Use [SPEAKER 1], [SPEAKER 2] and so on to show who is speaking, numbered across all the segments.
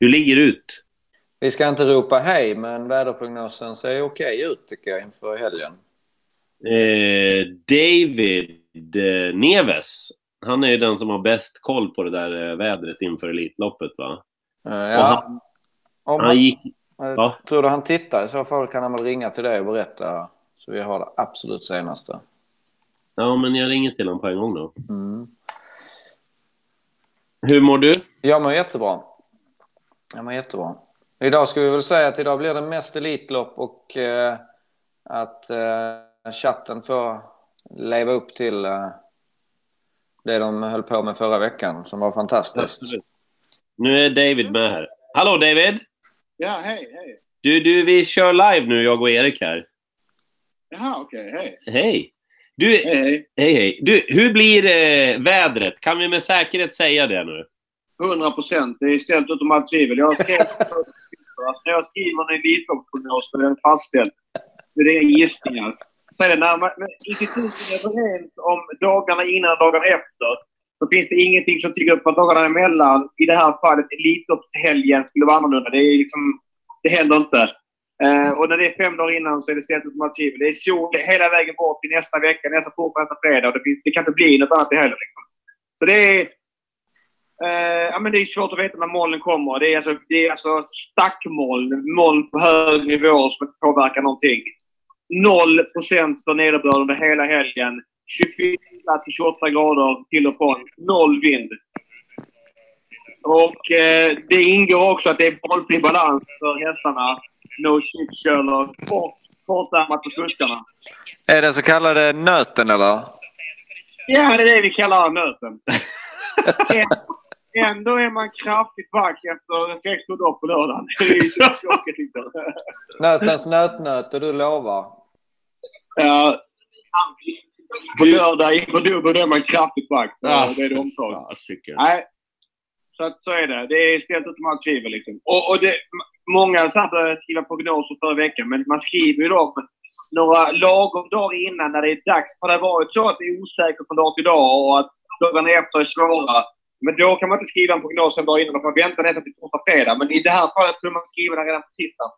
[SPEAKER 1] Du ligger ut.
[SPEAKER 2] Vi ska inte ropa hej, men väderprognosen ser okej ut tycker jag inför helgen.
[SPEAKER 1] Eh, David eh, Neves. Han är den som har bäst koll på det där eh, vädret inför Elitloppet va?
[SPEAKER 2] Eh, ja,
[SPEAKER 1] han,
[SPEAKER 2] om
[SPEAKER 1] han
[SPEAKER 2] han,
[SPEAKER 1] gick...
[SPEAKER 2] jag
[SPEAKER 1] ja.
[SPEAKER 2] tror du han tittar? I så fall kan han väl ringa till dig och berätta så vi har det absolut senaste.
[SPEAKER 1] Ja, men jag ringer till honom på en gång då.
[SPEAKER 2] Mm.
[SPEAKER 1] Hur mår du?
[SPEAKER 2] Jag mår jättebra. Jag mår jättebra. Idag ska vi väl säga att idag blir det mest Elitlopp och eh, att eh, chatten får leva upp till eh, det de höll på med förra veckan som var fantastiskt.
[SPEAKER 1] Nu är David med här. Hallå David!
[SPEAKER 3] Ja, hej, hej.
[SPEAKER 1] Du, du, vi kör live nu, jag och Erik här.
[SPEAKER 3] Jaha, okej, hej.
[SPEAKER 1] Hej! Du,
[SPEAKER 3] Hej, hej.
[SPEAKER 1] hej, hej. Du, hur blir eh, vädret? Kan vi med säkerhet säga det nu?
[SPEAKER 3] 100 procent. Det är ställt utom allt tvivel. Jag skrev alltså, när jag skriver en elitloppsprognos så är den fastställd. Det är gissningar. Så när man, men instituten är överens om dagarna innan och dagarna efter så finns det ingenting som tycker upp att dagarna emellan, i det här fallet Elitloppshelgen, skulle vara annorlunda. Det, är liksom, det händer inte. Uh, och när det är fem dagar innan så är det ställt utom allt tvivel. Det är sol hela vägen bort till nästa vecka, nästa torsdag, nästa fredag. Och det, finns, det kan inte bli något annat i heller. Liksom. Så det är... Eh, ja, men det är svårt att veta när molnen kommer. Det är alltså, det är alltså stackmoln, moln på hög nivå som inte påverkar någonting. 0% för nederbörd under hela helgen. 24 till 28 grader till och från. Noll vind. Och eh, det ingår också att det är bollfri balans för hästarna. No shit kort, kortärmat på kuskarna.
[SPEAKER 2] Är den så kallade nöten eller?
[SPEAKER 3] Ja, det är det vi kallar nöten. Ändå är man kraftigt back efter 16 dagar på lördagen. Det är ju tråkigt liksom.
[SPEAKER 2] Nötens nötnöt och du lovar.
[SPEAKER 3] Ja. På lördag inför dubbel då är man kraftigt back.
[SPEAKER 1] Ja.
[SPEAKER 3] Det är det omtaget. Nej. Så, att, så är det. Det är ställt utom allt tvivel. Liksom. Och, och det, många satt och skriva prognoser förra veckan, men man skriver ju dem några lagom dagar innan när det är dags. För det har varit så att det är osäkert från dag till dag och att dagarna efter är svåra. Men då kan man inte skriva en prognos en dag innan. Då får man vänta nästan till torsdag, fredag. Men i det här fallet kunde man skriva den redan på tisdagen.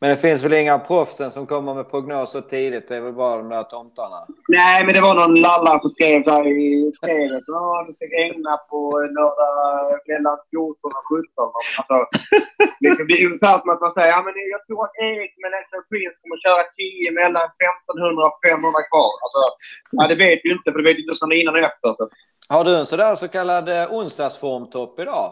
[SPEAKER 2] Men det finns väl inga proffsen som kommer med prognoser tidigt? Det är väl bara de där tomtarna?
[SPEAKER 3] Nej, men det var någon lalla som skrev där i spelet. Ja, det ska regna på lördag mellan 14 och 17. Alltså, liksom, det är ungefär som att man säger ja, men jag tror att Erik med Leicester Prince kommer köra 10 mellan 1500 och 500 kvar. Alltså, ja, det vet vi inte, för det vet inte snarare innan och efter. Så.
[SPEAKER 2] Har du en sådär så kallad eh, onsdagsformtopp idag?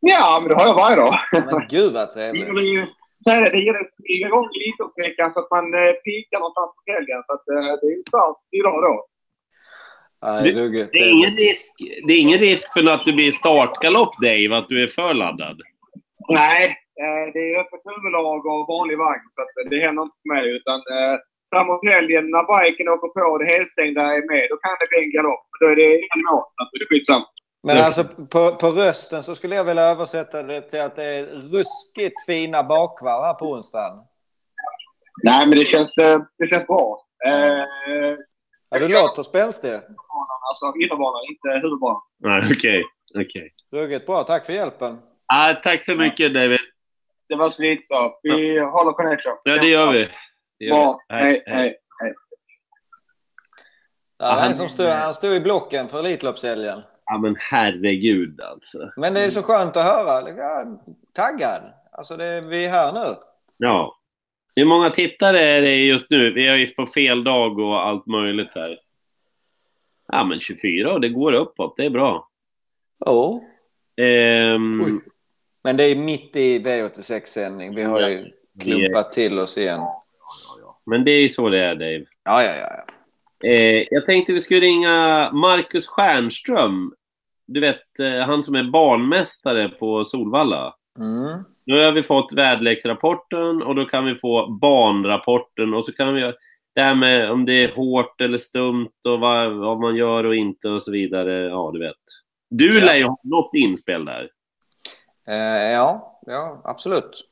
[SPEAKER 3] Ja, men det har jag varje dag.
[SPEAKER 2] Men gud vad trevligt.
[SPEAKER 3] är det, gäller att springa igång i Elitloppsveckan så att man eh, pikar någonstans på helgen. Så att, eh, det är ju starkt idag då.
[SPEAKER 2] Ja, det.
[SPEAKER 1] Det är, ingen risk, det är ingen risk för att det blir startgalopp, Dave, att du är för laddad?
[SPEAKER 3] Nej, eh, det är öppet huvudlag och vanlig vagn så att det händer inte för mig. Utan eh, framåt helgen när biken åker på och det helstängda är med, då kan det bli en galopp. Då är det en mål. Så att det är skitsamma.
[SPEAKER 2] Men alltså på, på rösten så skulle jag vilja översätta det till att det är ruskigt fina bakvarv här på onsdagen.
[SPEAKER 3] Nej, men det känns, eh, det känns bra. Eh,
[SPEAKER 2] Ja, du låter spänstig.
[SPEAKER 3] alltså innerbanan, inte huvudbanan.
[SPEAKER 1] Nej, okej. okej.
[SPEAKER 2] Ruggigt bra. Tack för hjälpen.
[SPEAKER 1] Ah, tack så mycket, David.
[SPEAKER 3] Det var slitsamt. Vi håller connection.
[SPEAKER 1] Ja, det gör vi. Det gör
[SPEAKER 3] Bra.
[SPEAKER 1] vi.
[SPEAKER 3] Hej, hej.
[SPEAKER 2] Ja,
[SPEAKER 1] han-
[SPEAKER 2] han, som stod, han stod i blocken för Elitloppshelgen.
[SPEAKER 1] Ja, men herregud alltså.
[SPEAKER 2] Men det är så skönt att höra. Ja, taggad. Alltså, det, vi är här nu.
[SPEAKER 1] Ja. Hur många tittare är det just nu? Vi är ju på fel dag och allt möjligt här. Ja, men 24 och det går uppåt. Det är bra.
[SPEAKER 2] Jo.
[SPEAKER 1] Ehm.
[SPEAKER 2] Men det är mitt i V86-sändning. Vi har ju klumpat till oss igen.
[SPEAKER 1] men det är ju så det är, Dave.
[SPEAKER 2] Ja, ja, ja.
[SPEAKER 1] Eh, jag tänkte vi skulle ringa Marcus Stjernström. Du vet, eh, han som är barnmästare på Solvalla.
[SPEAKER 2] Mm.
[SPEAKER 1] Nu har vi fått väderleksrapporten och då kan vi få banrapporten och så kan vi det här med om det är hårt eller stumt och vad, vad man gör och inte och så vidare. Ja, du vet. Du
[SPEAKER 2] Ja.
[SPEAKER 1] lär ju ha något inspel där.
[SPEAKER 2] Eh, ja, ja, absolut.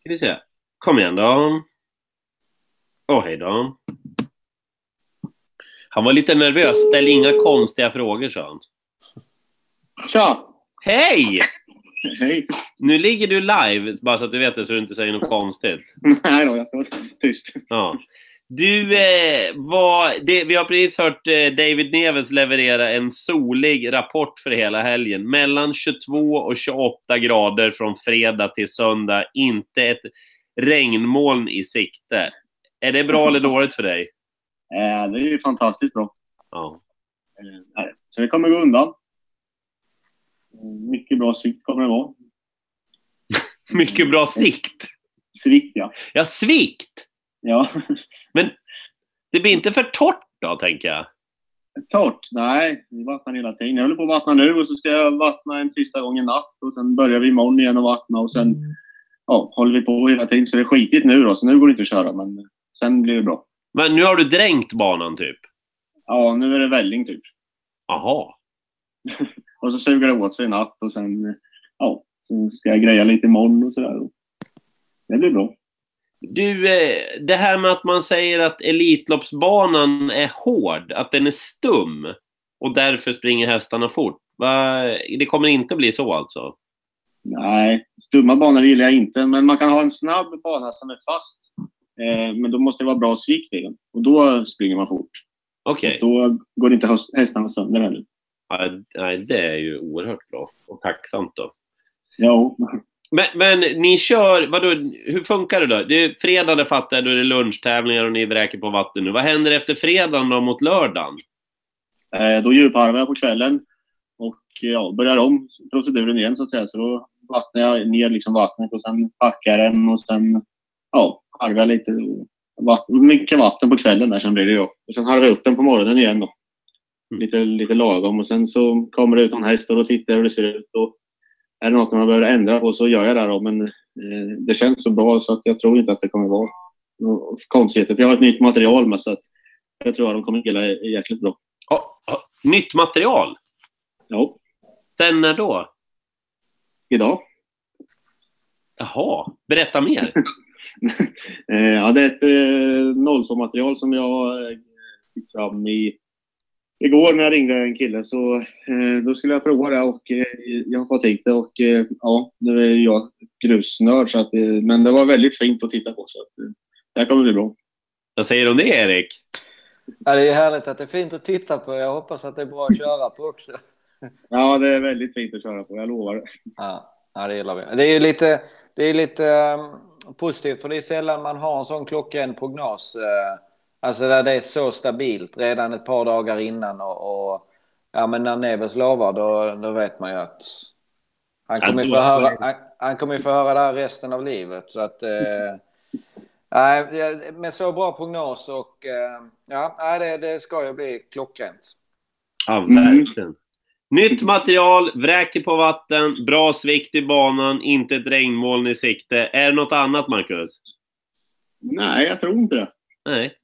[SPEAKER 1] Ska vi se. Kom igen då. Åh, hej då. Han var lite nervös. Ställ inga konstiga frågor, sa han.
[SPEAKER 3] Tja!
[SPEAKER 1] Hej!
[SPEAKER 4] Hej!
[SPEAKER 1] Nu ligger du live, bara så att du vet det så du inte säger något konstigt.
[SPEAKER 4] Nej då, jag står tyst.
[SPEAKER 1] Ja. Du, eh, vad, det, vi har precis hört eh, David Neves leverera en solig rapport för hela helgen. Mellan 22 och 28 grader från fredag till söndag. Inte ett regnmoln i sikte. Är det bra eller dåligt för dig?
[SPEAKER 4] Eh, det är ju fantastiskt bra.
[SPEAKER 1] Ja.
[SPEAKER 4] Eh, så det kommer gå undan. Mycket bra sikt kommer det vara.
[SPEAKER 1] Mycket bra sikt.
[SPEAKER 4] Svikt, ja.
[SPEAKER 1] Ja, svikt!
[SPEAKER 4] Ja,
[SPEAKER 1] Men det blir inte för torrt då, tänker jag.
[SPEAKER 4] torrt. Nej, vi vattnar hela tiden. Jag håller på att vattna nu och så ska jag vattna en sista gång i natt. Och sen börjar vi imorgon igen och vattna och sen ja, håller vi på hela tiden. Så det är skitigt nu då, så nu går det inte att köra. Men sen blir det bra.
[SPEAKER 1] Men nu har du dränkt banan, typ?
[SPEAKER 4] Ja, nu är det välling typ.
[SPEAKER 1] Aha.
[SPEAKER 4] Och så suger det åt sig i natt och sen ja, så ska jag greja lite imorgon och sådär. Det blir bra.
[SPEAKER 1] Du, eh, det här med att man säger att Elitloppsbanan är hård, att den är stum och därför springer hästarna fort. Det kommer inte att bli så alltså?
[SPEAKER 4] Nej, stumma banor gillar jag inte. Men man kan ha en snabb bana som är fast. Eh, men då måste det vara bra den. Och då springer man fort.
[SPEAKER 1] Okej.
[SPEAKER 4] Då går inte hästarna sönder heller.
[SPEAKER 1] Nej, det är ju oerhört bra och tacksamt då.
[SPEAKER 4] Ja,
[SPEAKER 1] Men, men ni kör, vadå, hur funkar det då? Det är fredag, det fattar jag, då är det lunchtävlingar och ni vräker på vatten nu. Vad händer efter fredagen då mot lördagen?
[SPEAKER 4] eh, då djupharvar jag på kvällen. Och ja, börjar om proceduren igen så att säga. Så då vattnar jag ner liksom vattnet och sen packar den och sen ja, harvar jag lite. Vatten, mycket vatten på kvällen där sen blir det ju. Och sen harvar jag upp den på morgonen igen då. Lite, lite lagom och sen så kommer det ut någon häst och då tittar jag hur det ser ut. Och är det något man behöver ändra på så gör jag det då. Men eh, det känns så bra så att jag tror inte att det kommer vara några konstigheter. För jag har ett nytt material med så att jag tror att de kommer gilla jäkligt bra.
[SPEAKER 1] Ja, ja, nytt material?
[SPEAKER 4] Ja,
[SPEAKER 1] Sen när då?
[SPEAKER 4] idag.
[SPEAKER 1] Jaha, berätta mer.
[SPEAKER 4] Eh, ja, det är ett eh, nollsummaterial som jag eh, fick fram i, igår när jag ringde en kille. Så eh, då skulle jag prova det och eh, jag har fått hit det och eh, ja, nu är jag grusnörd så att, men det var väldigt fint att titta på så att det här kommer bli bra.
[SPEAKER 1] Vad säger du om det, Erik?
[SPEAKER 2] Ja, det är härligt att det är fint att titta på. Jag hoppas att det är bra att köra på också.
[SPEAKER 4] Ja, det är väldigt fint att köra på, jag lovar det.
[SPEAKER 2] Ja, ja det gillar vi. Det är ju lite, det är lite um, positivt för det är sällan man har en sån klockren prognos. Uh, alltså där det är så stabilt redan ett par dagar innan och, och ja men när Neves lovar då, då vet man ju att han kommer ju få höra, han, han kommer få höra det här resten av livet så att uh, Nej, med så bra prognos och uh, ja, det, det ska ju bli klockrent.
[SPEAKER 1] Ja,
[SPEAKER 4] Mm.
[SPEAKER 1] Nytt material, vräker på vatten, bra svikt i banan, inte ett regnmoln i sikte. Är det något annat, Marcus?
[SPEAKER 4] Nej, jag tror inte det.
[SPEAKER 1] Nej.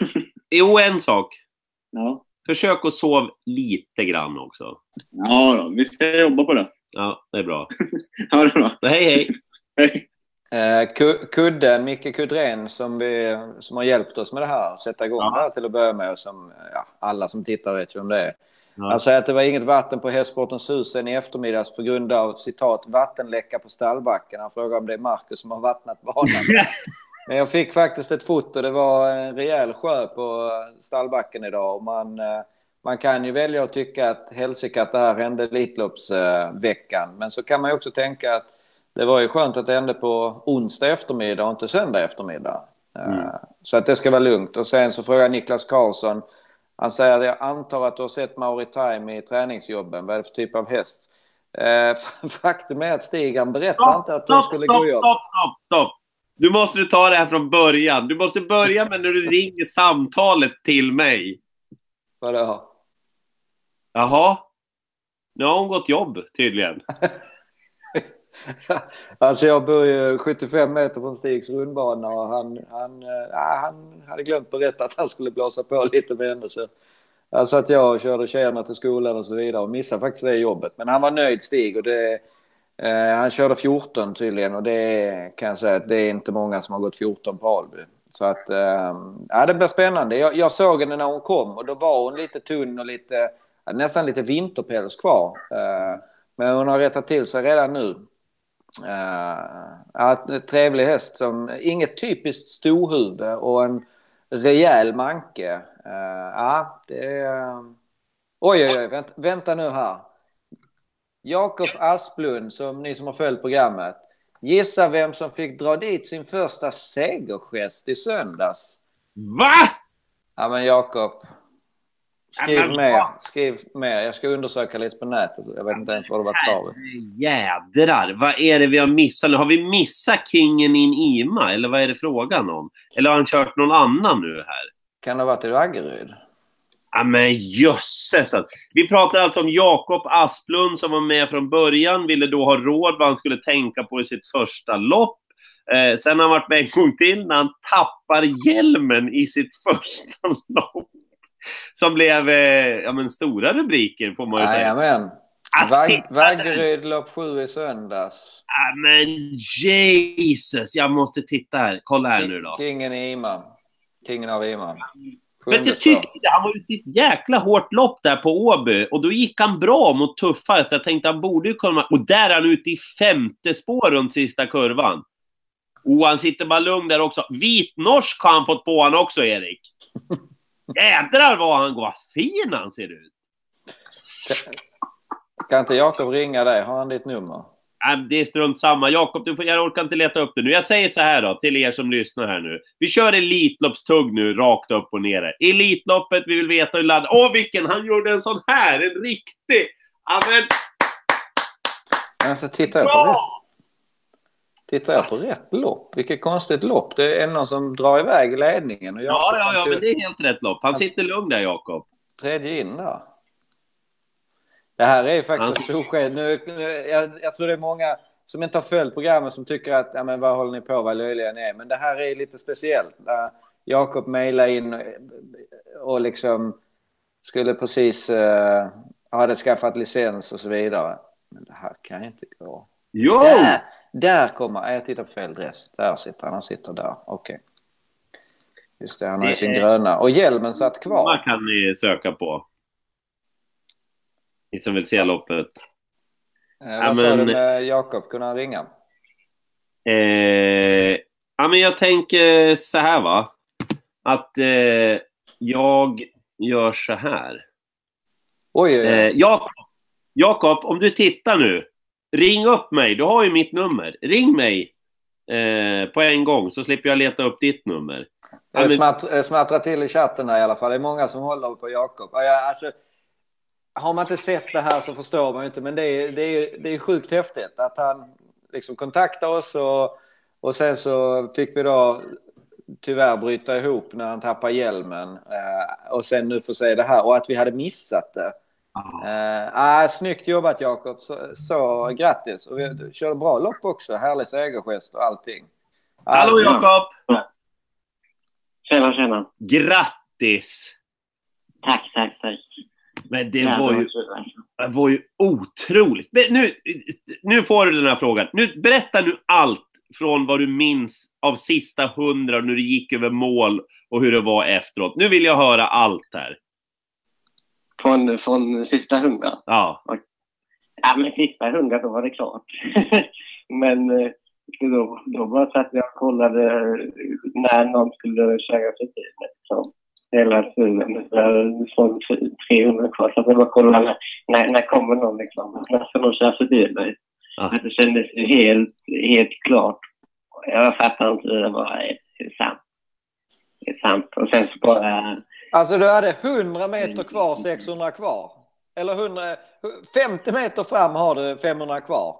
[SPEAKER 1] Jo, en sak.
[SPEAKER 4] Ja,
[SPEAKER 1] Försök att sova lite grann också.
[SPEAKER 4] ja då, vi ska jobba på det.
[SPEAKER 1] Ja, det är bra.
[SPEAKER 4] Ha det bra.
[SPEAKER 1] Hej, hej!
[SPEAKER 4] Hej.
[SPEAKER 2] Eh, Ku- Kudde, Micke Kudrén som, vi, som har hjälpt oss med det här, sätta igång
[SPEAKER 1] Ja.
[SPEAKER 2] det här till att börja med. Och som, ja, alla som tittar vet ju om det är.
[SPEAKER 1] Ja.
[SPEAKER 2] Han säger att det var inget vatten på Hästsportens hus sen i eftermiddags på grund av citat vattenläcka på stallbacken. Han frågar om det är Marcus som har vattnat banan. Men jag fick faktiskt ett foto. Det var en rejäl sjö på stallbacken idag. Och man, eh, man kan ju välja att tycka att helsike att det här hände Elitloppsveckan. Men så kan man ju också tänka att det var ju skönt att det hände på onsdag eftermiddag och inte söndag eftermiddag. Eh, Så att det ska vara lugnt. Och sen så frågar Niklas Karlsson. Han säger att jag antar att du har sett Mauri Time i träningsjobben. Vad är det för typ av häst? Eh, Faktum är att Stig han berättade inte att
[SPEAKER 1] stopp,
[SPEAKER 2] skulle
[SPEAKER 1] stopp,
[SPEAKER 2] gå jobb.
[SPEAKER 1] stopp, stopp, stopp! Du måste ta det här från början. Du måste börja med när du ringer samtalet till mig.
[SPEAKER 2] Vadå?
[SPEAKER 1] Jaha? Nu har hon gått jobb, tydligen.
[SPEAKER 2] Alltså jag bor ju 75 meter från Stigs rundbana och han, han, äh, han hade glömt berätta att han skulle blåsa på lite med henne. Så alltså att jag körde tjejerna till skolan och så vidare och missade faktiskt det jobbet. Men han var nöjd Stig och det, eh, han körde 14 tydligen och det kan jag säga att det är inte många som har gått 14 på Alby. Så att eh, ja, det blir spännande. Jag, jag såg henne när hon kom och då var hon lite tunn och lite, nästan lite vinterpäls kvar. Eh, Men hon har rättat till sig redan nu. Uh, trevlig häst som inget typiskt storhuvud och en rejäl manke. Uh, ja, det är... Oj, oj, oj, vänta, vänta nu här. Jakob Asplund, som ni som har följt programmet. Gissa vem som fick dra dit sin första segergest i söndags?
[SPEAKER 1] Va?
[SPEAKER 2] Ja, men Jakob. Skriv mer. Skriv mer. Jag ska undersöka lite på nätet. Jag vet inte ens vad det var travet.
[SPEAKER 1] Jädrar, vad är det vi har missat? Har vi missat kingen in Ima, eller vad är det frågan om? Eller har han kört någon annan nu här?
[SPEAKER 2] Kan det ha varit i Vaggeryd?
[SPEAKER 1] Ja men jösses! alltså. Vi pratar alltså om Jakob Asplund som var med från början, ville då ha råd vad han skulle tänka på i sitt första lopp. Eh, sen har han varit med en gång till när han tappar hjälmen i sitt första lopp. Som blev eh, ja, men stora rubriker får man ju säga.
[SPEAKER 2] Jajamän. Vaggeryd lopp sju i söndags.
[SPEAKER 1] Ja, men Jesus! Jag måste titta här. Kolla här nu då.
[SPEAKER 2] Kingen i Iman. Kingen av Iman.
[SPEAKER 1] Men jag tyckte det. Han var ute i ett jäkla hårt lopp där på Åby. Och då gick han bra mot tuffa hästar. Jag tänkte han borde ju kunna... Och där är han ute i femte spår runt sista kurvan. Och han sitter bara lugn där också. Vitnorsk har han fått på han också, Erik. Jädrar vad han går. Fin han ser ut.
[SPEAKER 2] Kan inte Jakob ringa dig? Har han ditt nummer?
[SPEAKER 1] Nej, det är strunt samma. Jakob, får, jag orkar inte leta upp det nu. Jag säger så här då, till er som lyssnar här nu. Vi kör Elitloppstugg nu, rakt upp och ner. Elitloppet, vi vill veta hur laddad... Åh, vilken! Han gjorde en sån här! En riktig! Ja, men
[SPEAKER 2] Men så tittar jag på
[SPEAKER 1] bra!
[SPEAKER 2] Tittar jag på rätt lopp. Vilket konstigt lopp. Det är någon som drar iväg ledningen. Och
[SPEAKER 1] Ja, ja, ja, men det är helt rätt lopp. Han sitter lugn där, Jakob.
[SPEAKER 2] Tredje in där. Det här är ju faktiskt
[SPEAKER 1] Han-
[SPEAKER 2] solsken. Nu, nu, jag, jag tror det är många som inte har följt programmet som tycker att ja, men vad håller ni på, vad löjliga ni är. Men det här är lite speciellt. Jakob mejlade in och, liksom skulle precis uh, hade skaffat licens och så vidare. Men det här kan ju inte gå.
[SPEAKER 1] Jo!
[SPEAKER 2] Där, där kommer, jag tittar på fel dress. Där sitter han, han sitter där. Okej. Just det, han har ju sin
[SPEAKER 1] är-
[SPEAKER 2] gröna. Och hjälmen satt kvar.
[SPEAKER 1] Vad kan ni söka på? Ni som vill se loppet.
[SPEAKER 2] Eh,
[SPEAKER 1] Ja,
[SPEAKER 2] vad sa du med Jakob? Kunde han ringa?
[SPEAKER 1] Eh, ja, men jag tänker så här, va. Att eh, jag gör så här.
[SPEAKER 2] Oj, oj, oj.
[SPEAKER 1] Eh, Jakob, Jakob, om du tittar nu. Ring upp mig. Du har ju mitt nummer. Ring mig eh, på en gång så slipper jag leta upp ditt nummer.
[SPEAKER 2] Det
[SPEAKER 1] men-
[SPEAKER 2] smattrar till i chatten här i alla fall. Det är många som håller på Jakob. Alltså, har man inte sett det här så förstår man ju inte. Men det är, det är, det är sjukt häftigt att han liksom kontaktade oss och, och sen så fick vi då tyvärr bryta ihop när han tappade hjälmen. Eh, och sen nu får se det här och att vi hade missat det. Eh, ah, snyggt jobbat Jakob, så, så grattis. Och vi du körde bra lopp också, härlig segergest och allting. Ah,
[SPEAKER 1] Hallå Jakob!
[SPEAKER 5] Tjena, tjena.
[SPEAKER 1] Grattis!
[SPEAKER 5] Tack, tack, tack.
[SPEAKER 1] Men det
[SPEAKER 5] Jävlar,
[SPEAKER 1] var ju, det var ju otroligt. Men nu, nu får du den här frågan. Nu, berätta nu allt från vad du minns av sista hundra, när du gick över mål och hur det var efteråt. Nu vill jag höra allt här.
[SPEAKER 5] Från, från sista hundra.
[SPEAKER 1] Ja.
[SPEAKER 5] Ja, men sista hundra då var det klart. men eh, då, då bara satt jag och kollade när någon skulle köra förbi mig. Liksom. Hela tiden. Från 300 kvar. Så att jag bara kollade när, när kommer någon liksom. När ska någon köra förbi mig?
[SPEAKER 1] Ja.
[SPEAKER 5] Att det kändes helt, helt klart. Jag fattar inte hur det var. Det är sant. Det är sant. Och sen så bara...
[SPEAKER 2] Alltså du hade 100 meter kvar, 600 kvar. Eller 100, 50 meter fram har du 500 kvar.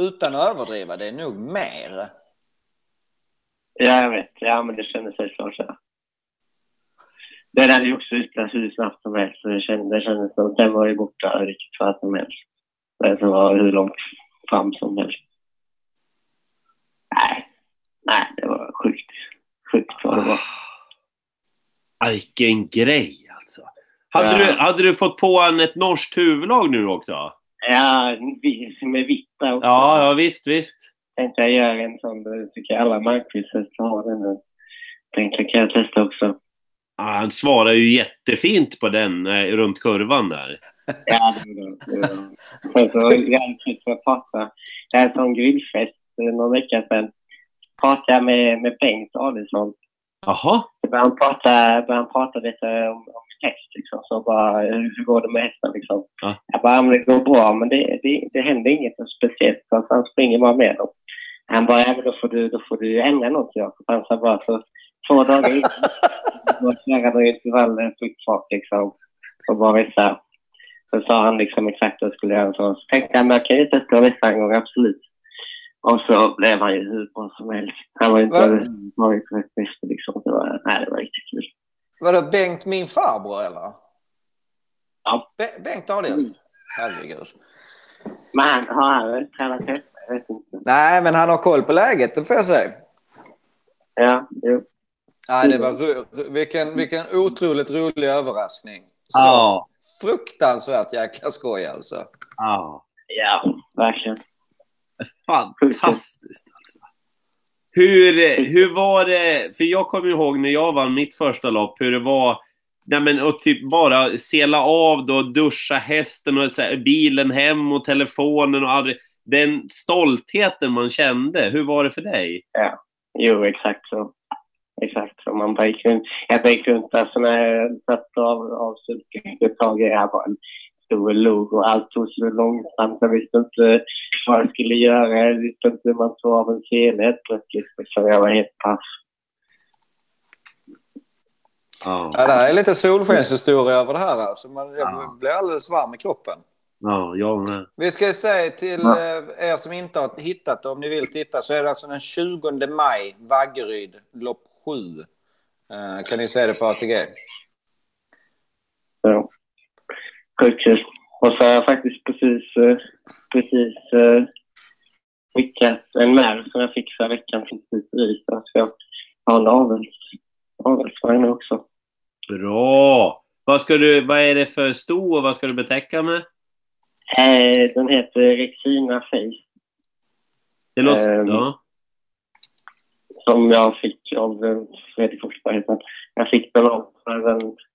[SPEAKER 2] Utan att överdriva, det är nog mer.
[SPEAKER 5] Ja, jag vet. Ja, men det kändes helt klart så. Den hade ju också utlöst hur snabbt som helst. Så det kändes, det kändes som den var ju borta riktigt vad som helst. Den var hur långt fram som helst. Nej, nej, det var sjukt. Sjukt vad det var.
[SPEAKER 1] Vilken grej alltså. Hade,
[SPEAKER 5] Ja.
[SPEAKER 1] du, hade du fått på en ett norskt huvudlag nu också?
[SPEAKER 5] Ja, med vita också.
[SPEAKER 1] Ja, ja visst, visst.
[SPEAKER 5] Tänkte jag göra en sån. Det tycker jag alla markprishästar har den. Tänkte kan jag testa också.
[SPEAKER 1] Ah, han svarar ju jättefint på den eh, runt kurvan där.
[SPEAKER 5] Ja, det gjorde det. Sen så tid för att prata. Jag hade en sån grillfest eh, någon vecka sedan. Pratade jag med, med Bengt Adielsson.
[SPEAKER 1] Jaha.
[SPEAKER 5] Började han prata, började han prata lite om, om häst. Liksom. Så bara, hur går det med hästen? Liksom.
[SPEAKER 1] Ja.
[SPEAKER 5] Jag bara, "Ja, men det går bra, men det, det, det händer inget speciellt. Så han springer bara med dem. Han bara, ja, men då får du, då får du ändra något. Jakob. Han sa bara, så två dagar innan då köra några intervaller fart liksom. Och bara vissa. Så sa han liksom exakt vad jag skulle göra. Så tänkte jag, men jag kan ju testa att vissa en gång, absolut. Och så blev han ju hur bra som helst. Han var ju inte varit rätt bäst liksom. Det var, nej, det var riktigt kul.
[SPEAKER 2] Vadå, Bengt min farbror eller?
[SPEAKER 5] Ja.
[SPEAKER 2] Be- Bengt Adielsson? Herregud.
[SPEAKER 5] Men han har han tränat hästar? Jag vet inte.
[SPEAKER 2] Nej, men han har koll på läget, det får jag säga.
[SPEAKER 5] Ja, jo.
[SPEAKER 2] Nej, det var vilken, vilken otroligt rolig överraskning. Så
[SPEAKER 1] Ja.
[SPEAKER 2] fruktansvärt jäkla skoj alltså.
[SPEAKER 1] Ja.
[SPEAKER 5] Ja, verkligen.
[SPEAKER 1] Fantastiskt alltså. Hur, hur var det, för jag kommer ihåg när jag vann mitt första lopp, hur det var Nej men och typ bara sela av då, duscha hästen och så här, bilen hem och telefonen och aldrig, den stoltheten man kände, hur var det för dig?
[SPEAKER 5] Jo, exakt så. Exakt så. Man bara gick runt. Jag gick runt där så när jag satt av, av sulken ett tag. Jag bara stod och log och allt tog så långsamt. Jag visste inte vad jag skulle göra. Jag visste inte hur man tog av en sele helt plötsligt. Så jag var helt paff.
[SPEAKER 1] Ja,
[SPEAKER 2] Ja, det här är lite solskenshistoria över det här. Alltså. Man, jag
[SPEAKER 1] Ja.
[SPEAKER 2] blir alldeles varm i kroppen.
[SPEAKER 1] ja jag med.
[SPEAKER 2] Vi ska säga till
[SPEAKER 5] Ja.
[SPEAKER 2] eh, er som inte har hittat det, om ni vill titta, så är det alltså den 20 maj, Vaggeryd, lopp 7. Eh, kan ni se det på ATG?
[SPEAKER 5] Så. Sjukt kul. Och så har jag faktiskt precis, eh, precis eh, skickat en märr som jag fick förra veckan till Ystad. Så jag har en avels, avelsvagn också.
[SPEAKER 1] Bra! Vad, ska du, vad är det för sto och vad ska du betäcka med?
[SPEAKER 5] Eh, den heter Rexina Face.
[SPEAKER 1] Det låter... Ja.
[SPEAKER 5] som jag fick av eh, Fredrik Forsberg. Jag fick den av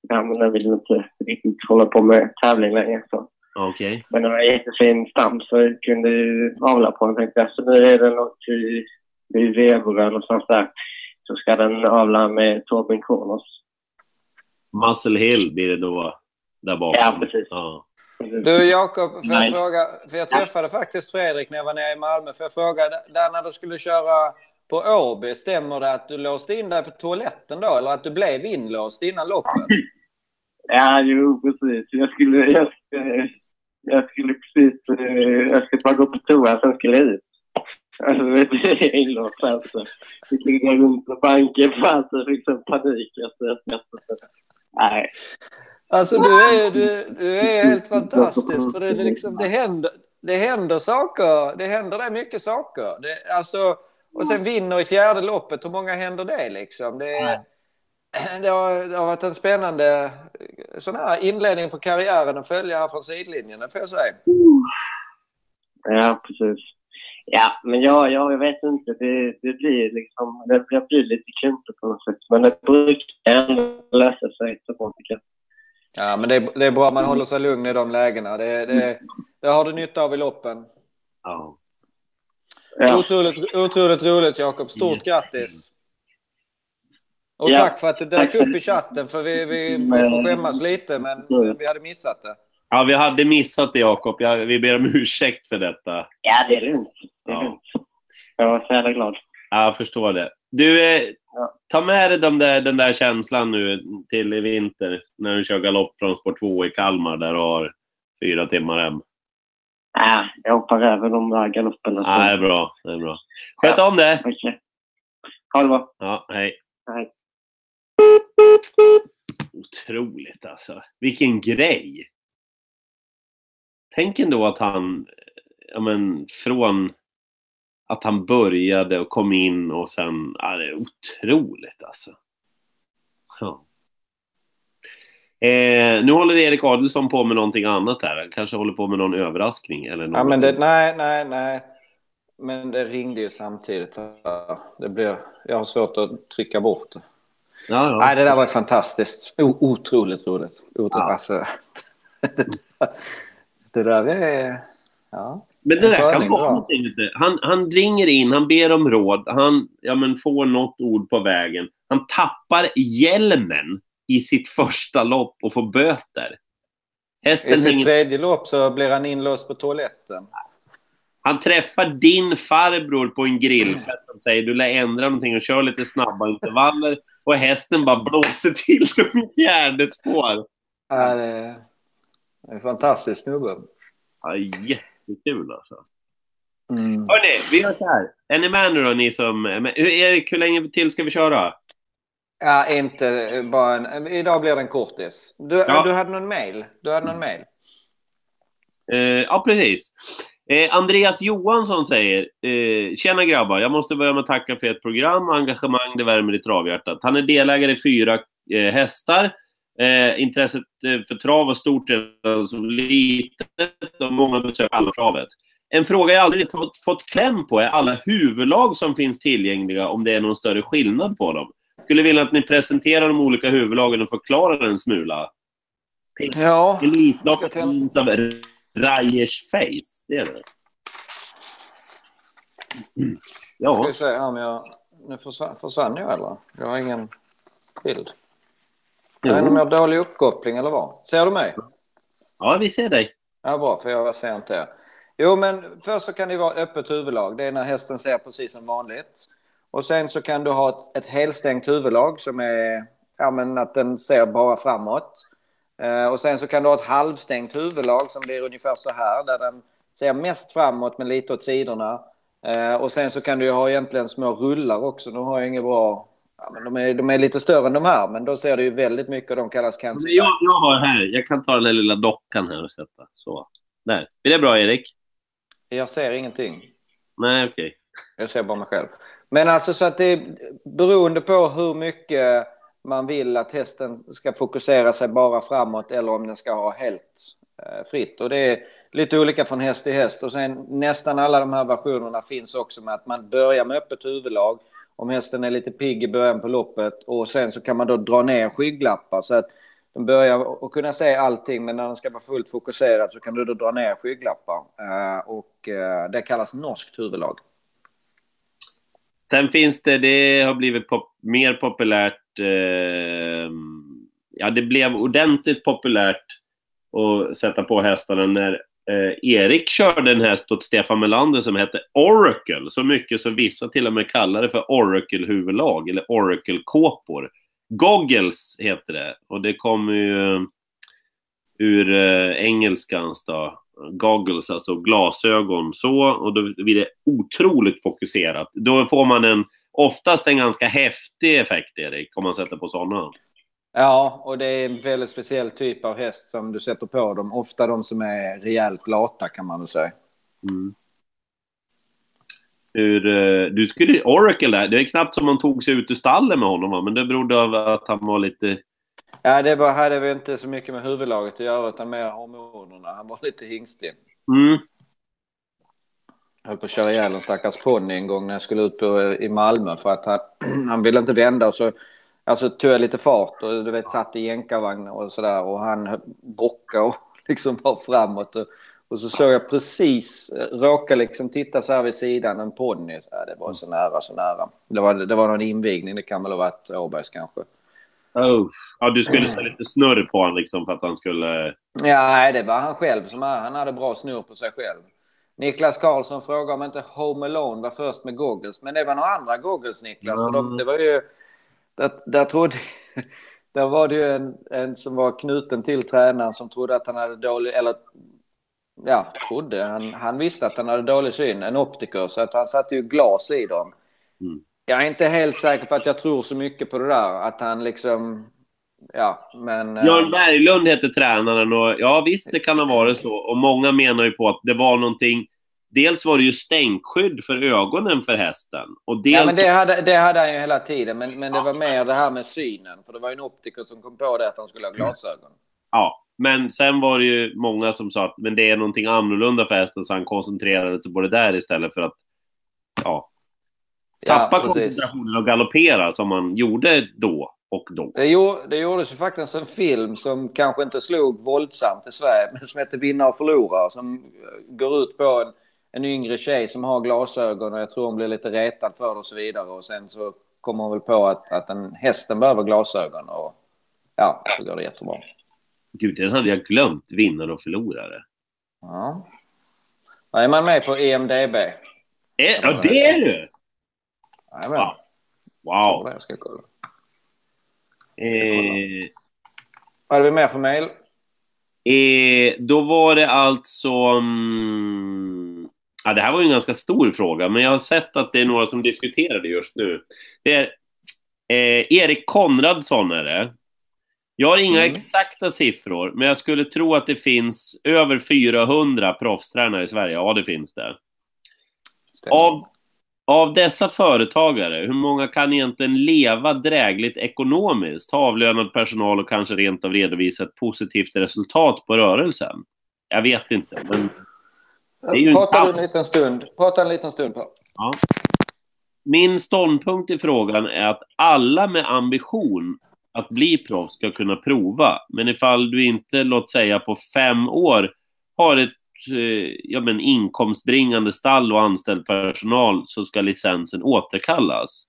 [SPEAKER 5] men den ville inte riktigt hålla på med tävling längre. Så.
[SPEAKER 1] Okej.
[SPEAKER 5] Men det var en jättefin stam så jag kunde avla på den tänkte jag. Så nu är den något i, i Veberöd någonstans där. Så ska den avla med Torben Kronos.
[SPEAKER 1] Muscle Hill blir det då, där bakom.
[SPEAKER 5] Ja, precis.
[SPEAKER 1] Ja.
[SPEAKER 2] Du Jakob, får jag
[SPEAKER 5] Nej.
[SPEAKER 2] fråga, för jag träffade faktiskt Fredrik när jag var nere i Malmö. Får jag fråga, där när du skulle köra på Åby, stämmer det att du låste in dig på toaletten då? Eller att du blev inlåst innan loppet?
[SPEAKER 5] Ja, jo precis. Jag skulle, jag skulle, jag skulle precis, eh, jag skulle bara gå på toa, sen skulle jag ut. Alltså, jag är inlåst alltså. Fick ligga runt och på allt och fick sån panik efter. Nej.
[SPEAKER 2] Alltså du är, du, du är helt fantastisk. För det, det, liksom, det, händer, det händer saker. Det händer där mycket saker. Det, alltså, och sen vinner i fjärde loppet. Hur många händer det liksom? Det, det, har, det har varit en spännande sån här inledning på karriären att följa här från sidlinjen. Det får jag säga.
[SPEAKER 5] Ja, precis. Ja, men jag, jag, jag vet inte. Det, det blir liksom, det, det blir lite klumpigt på något sätt. Men det brukar ändå lösa sig så bra tycker jag.
[SPEAKER 2] Ja, men det, är- det är bra man håller sig lugn i de lägena. Det, det, det har du nytta av i loppen.
[SPEAKER 1] ja.
[SPEAKER 5] Ja,
[SPEAKER 2] Otroligt, otroligt roligt Jakob. Stort grattis. Och
[SPEAKER 5] Ja,
[SPEAKER 2] tack för att du dök
[SPEAKER 5] tack.
[SPEAKER 2] upp i chatten. För vi, vi, vi får skämmas lite, men vi hade missat det.
[SPEAKER 1] ja, vi hade missat det Jakob. Vi ber om ursäkt för detta.
[SPEAKER 5] ja det är lugnt. Det är
[SPEAKER 1] Ja.
[SPEAKER 5] lugnt. Jag var så jävla glad.
[SPEAKER 1] Ja, jag förstår det. Du, eh,
[SPEAKER 5] Ja.
[SPEAKER 1] ta med dig de där, den där känslan nu till i vinter när du kör galopp från Sport 2 i Kalmar där du har fyra timmar hem.
[SPEAKER 5] Ja, jag hoppar över de där galopperna.
[SPEAKER 1] Ja, det är bra. Det är bra. Sköt om det!
[SPEAKER 5] Okej. Ha det bra.
[SPEAKER 1] Ja, hej.
[SPEAKER 5] Hej.
[SPEAKER 1] Otroligt alltså. Vilken grej! Tänk ändå att han, ja men från att han började och kom in och sen, ja det är otroligt alltså. Ja. Eh, nu håller Erik Adelsson på med någonting annat här. Han kanske håller på med någon överraskning eller något.
[SPEAKER 2] Ja, men det, nej, nej, nej. Men det ringde ju samtidigt. Det blir, jag har svårt att trycka bort det.
[SPEAKER 1] ja, ja.
[SPEAKER 2] Nej, det där var fantastiskt. O, otroligt roligt. Otro,
[SPEAKER 1] Ja.
[SPEAKER 2] alltså, det där är... Ja.
[SPEAKER 1] Men det där kan vara någonting. Han, han ringer in, han ber om råd, han ja, men får något ord på vägen. Han tappar hjälmen i sitt första lopp och får böter.
[SPEAKER 2] I
[SPEAKER 1] Hästen
[SPEAKER 2] sitt
[SPEAKER 1] hänger,
[SPEAKER 2] tredje lopp så blir han inlåst på toaletten.
[SPEAKER 1] han träffar din farbror på en grillfest och säger du lär ändra någonting och kör lite snabba intervaller. Och hästen bara blåser till dem i fjärde spår.
[SPEAKER 2] Ja, det är en fantastisk snubbe.
[SPEAKER 1] Ja, jättekul alltså.
[SPEAKER 2] Mm.
[SPEAKER 1] Hörni, vi gör så här. Är ni med nu då, ni som... Erik, hur länge till ska vi köra?
[SPEAKER 2] Ja, inte bara en... Idag blir det en kortis. Du,
[SPEAKER 1] Ja.
[SPEAKER 2] du hade någon mail? Du hade någon mail?
[SPEAKER 1] Eh, ja, precis. Eh, Andreas Johansson säger eh, Tjena grabbar, jag måste börja med att tacka för ert program. Engagemang, det värmer i travhjärtat. Han är delägare i fyra eh, hästar. Eh, intresset eh, för trav var stort redan som litet och många besöker alla travet. En fråga jag aldrig fått, fått kläm på är alla huvudlag som finns tillgängliga, om det är någon större skillnad på dem. Skulle vilja att ni presenterar de olika huvudlagen och förklarar en smula.
[SPEAKER 2] Ja. Ska jag
[SPEAKER 1] finns av Rajers Face. Det är det. Mm.
[SPEAKER 2] Ska
[SPEAKER 1] Ja,
[SPEAKER 2] vi se om jag... Nu försvann, försvann jag eller? Jag har ingen bild.
[SPEAKER 1] Jo.
[SPEAKER 2] Är det någon mer dålig uppkoppling eller vad? Ser du mig?
[SPEAKER 1] ja, vi ser dig.
[SPEAKER 2] Ja, bra, för jag ser inte er. Jo, men först så kan det vara öppet huvudlag. Det är när hästen ser precis som vanligt. Och sen så kan du ha ett, ett helstängt huvudlag som är ja, men att den ser bara framåt. Eh, och sen så kan du ha ett halvstängt huvudlag som blir ungefär så här där den ser mest framåt men lite åt sidorna. Eh, och sen så kan du ju ha egentligen små rullar också. Nu har jag inget bra... Ja, men de, är, de är lite större än de här, men då ser du ju väldigt mycket och de kallas cancer.
[SPEAKER 1] Jag, jag har här, jag kan ta den här lilla dockan här och sätta. Så. Där. Är det bra, Erik?
[SPEAKER 2] Jag ser ingenting.
[SPEAKER 1] Nej, okej.
[SPEAKER 2] Jag ser bara mig själv. Men alltså så att det är beroende på hur mycket man vill att hästen ska fokusera sig bara framåt eller om den ska ha helt eh, fritt. Och det är lite olika från häst till häst. Och sen nästan alla de här versionerna finns också med att man börjar med öppet huvudlag om hästen är lite pigg i början på loppet och sen så kan man då dra ner skygglappar så att den börjar att kunna se allting men när den ska vara fullt fokuserad så kan du då dra ner skygglappar. Eh, och eh, det kallas norskt huvudlag.
[SPEAKER 1] Sen finns det, det har blivit pop, mer populärt. Eh, ja, det blev ordentligt populärt att sätta på hästarna när eh, Erik körde en häst åt Stefan Melander som hette Oracle. Så mycket så vissa till och med kallar det för Oracle-huvudlag eller Oracle-kåpor. Goggles heter det och det kommer ju ur eh, engelskans då. Goggles, alltså glasögon så och då blir det otroligt fokuserat. Då får man en, oftast en ganska häftig effekt, Erik, om man sätter på sådana.
[SPEAKER 2] Ja, och det är en väldigt speciell typ av häst som du sätter på dem. Ofta de som är rejält lata kan man väl säga.
[SPEAKER 1] Mm. Hur, eh, du skulle, Oracle där, det är knappt som man tog sig ut ur stallet med honom va? men det berodde av att han var lite...
[SPEAKER 2] Ja, det var, hade väl inte så mycket med huvudlaget att göra utan mer hormonerna. Han var lite hingstig.
[SPEAKER 1] Mm.
[SPEAKER 2] Jag höll på att köra ihjäl en stackars ponny en gång när jag skulle ut på, i Malmö för att han, han ville inte vända och så alltså, tog jag lite fart och du vet satt i jänkarvagn och sådär och han bockade och liksom var framåt och, och så såg jag precis, eh, råkade liksom titta så här vid sidan, en ponny. Ja, det var så nära, så nära. Det var, det var någon invigning, det kan väl ha varit Åbergs kanske.
[SPEAKER 1] Oh. Ja, du skulle sätta lite snurr på honom liksom för att han skulle...
[SPEAKER 2] Ja, nej, det var han själv som han hade bra snurr på sig själv. Niklas Karlsson frågade om inte Home Alone var först med goggles. Men det var några andra goggles, Niklas. För de, det var ju... Där, där, trodde, där var det ju en, en som var knuten till tränaren som trodde att han hade dålig... Eller ja, trodde. Han, han visste att han hade dålig syn. En optiker. Så att han satte ju glas i dem.
[SPEAKER 1] Mm.
[SPEAKER 2] Jag är inte helt säker på att jag tror så mycket på det där. Att han liksom... Ja, men... eh,
[SPEAKER 1] Björn Berglund heter tränaren och ja visst det kan ha varit så. Och många menar ju på att det var någonting... Dels var det ju stänkskydd för ögonen för hästen. Och dels...
[SPEAKER 2] Ja, men det hade, det hade han ju hela tiden. Men, men det var mer det här med synen. För det var ju en optiker som kom på det att han skulle ha glasögon.
[SPEAKER 1] Ja, men sen var det ju många som sa att men det är någonting annorlunda för hästen så han koncentrerade sig på det där istället för att ja, tappa
[SPEAKER 2] Ja,
[SPEAKER 1] koncentrationen och galoppera som man gjorde då och då.
[SPEAKER 2] Det, gjorde, det gjordes ju faktiskt en film som kanske inte slog våldsamt i Sverige, men som heter Vinna och förlora, som går ut på en, en yngre tjej som har glasögon och jag tror hon blir lite retad för det och så vidare. Och sen så kommer hon väl på att, att den, hästen behöver glasögon och ja, så går det jättebra.
[SPEAKER 1] Gud, den hade jag glömt, vinnare och förlorare.
[SPEAKER 2] Ja. Då är man med på EMDB.
[SPEAKER 1] Är, ja, det är du!
[SPEAKER 2] Jajamän.
[SPEAKER 1] Wow. Wow.
[SPEAKER 2] Jag ska kolla.
[SPEAKER 1] Eh,
[SPEAKER 2] Vad hade vi mer för mail?
[SPEAKER 1] eh, då var det alltså... mm, ja, det här var ju en ganska stor fråga, men jag har sett att det är några som diskuterar det just nu. Det är eh, Erik Konradsson är det. Jag har inga
[SPEAKER 2] Mm.
[SPEAKER 1] exakta siffror, men jag skulle tro att det finns över 400 proffstränare i Sverige. Ja, det finns det.
[SPEAKER 2] Stämmer.
[SPEAKER 1] Av, av dessa företagare, hur många kan egentligen leva drägligt ekonomiskt, ha avlönad personal och kanske rent av redovisa ett positivt resultat på rörelsen? Jag vet inte, men
[SPEAKER 2] Prata
[SPEAKER 1] allt.
[SPEAKER 2] en liten stund. Prata en liten stund. På.
[SPEAKER 1] Ja. Min ståndpunkt i frågan är att alla med ambition att bli proffs ska kunna prova. Men ifall du inte, låt säga på fem år, har ett Eh, ja, men inkomstbringande stall och anställd personal så ska licensen återkallas.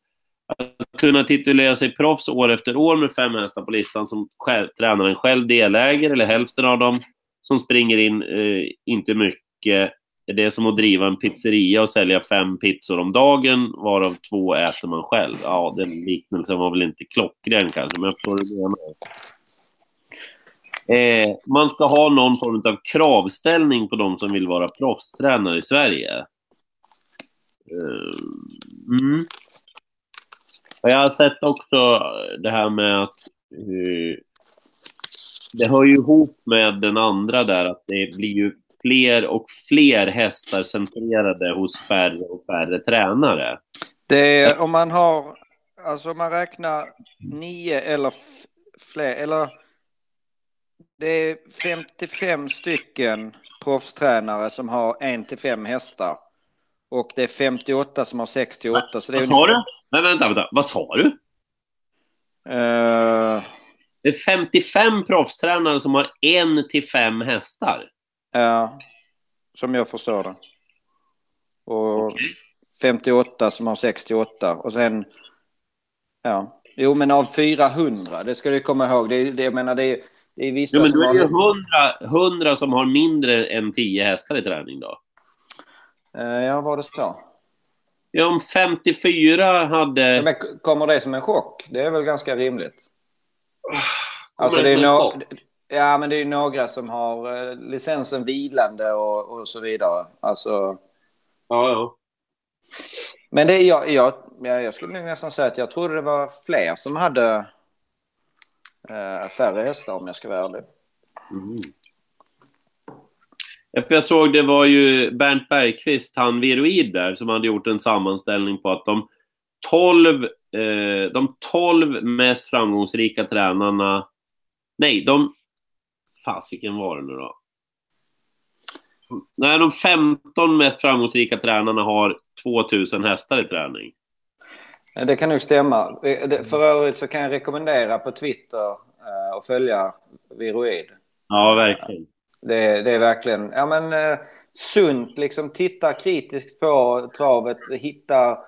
[SPEAKER 1] Att kunna titulera sig proffs år efter år med fem hästar på listan som själv, tränaren själv deläger, eller hälften av dem, som springer in eh, inte mycket. Det är som att driva en pizzeria och sälja fem pizzor om dagen, varav två äter man själv. Ja, den liknelsen var väl inte klockren kanske, men jag förstår det. du menar. Eh, man ska ha någon form av kravställning på de som vill vara proffstränare i Sverige. Eh, mm. Och Jag har sett också det här med att eh, det hör ju ihop med den andra där att det blir ju fler och fler hästar centrerade hos färre och färre tränare.
[SPEAKER 2] Det är, om man har, alltså om man räknar nio eller fler, eller det är 55 stycken proffstränare som har en till fem hästar. Och det är 58 som har 68. Så det är
[SPEAKER 1] Vad sa du? Nej, vänta, vänta. Vad sa du?
[SPEAKER 2] Eh,
[SPEAKER 1] Det är 55 proffstränare som har en till fem hästar.
[SPEAKER 2] ja, som jag förstår det. Och
[SPEAKER 1] Okej.
[SPEAKER 2] 58 som har 68. Och sen, ja. Jo, men av 400, det ska du komma ihåg. Det, det, jag menar, det är, det är vissa
[SPEAKER 1] Jo, men då är det ju 100, 100 som har mindre än 10 hästar i träning då.
[SPEAKER 2] Eh, ja, var det så?
[SPEAKER 1] Ja, om 54 hade...
[SPEAKER 2] Ja, men kommer det som en chock? Det är väl ganska rimligt. Alltså
[SPEAKER 1] det
[SPEAKER 2] är no... Ja, men det är några som har eh, licensen vilande och, och så vidare. Alltså...
[SPEAKER 1] Ja, ja.
[SPEAKER 2] Men det är jag, jag, ja, jag skulle nästan säga att jag trodde det var fler som hade eh, färre hästar om jag ska vara ärlig.
[SPEAKER 1] Mm. Jag såg det var ju Bernt Bergqvist, han Viroid där, som hade gjort en sammanställning på att de 12, eh, de 12 mest framgångsrika tränarna... Nej, de... Fasiken var det nu då? Nej, de 15 mest framgångsrika tränarna har 2000 hästar i träning.
[SPEAKER 2] Eh, Det kan nog stämma. Eh, det- För övrigt så kan jag rekommendera på Twitter eh, att följa Viroid.
[SPEAKER 1] Ja, verkligen.
[SPEAKER 2] Det, det är verkligen ja, men, sunt. Liksom, titta kritiskt på travet. Hittar,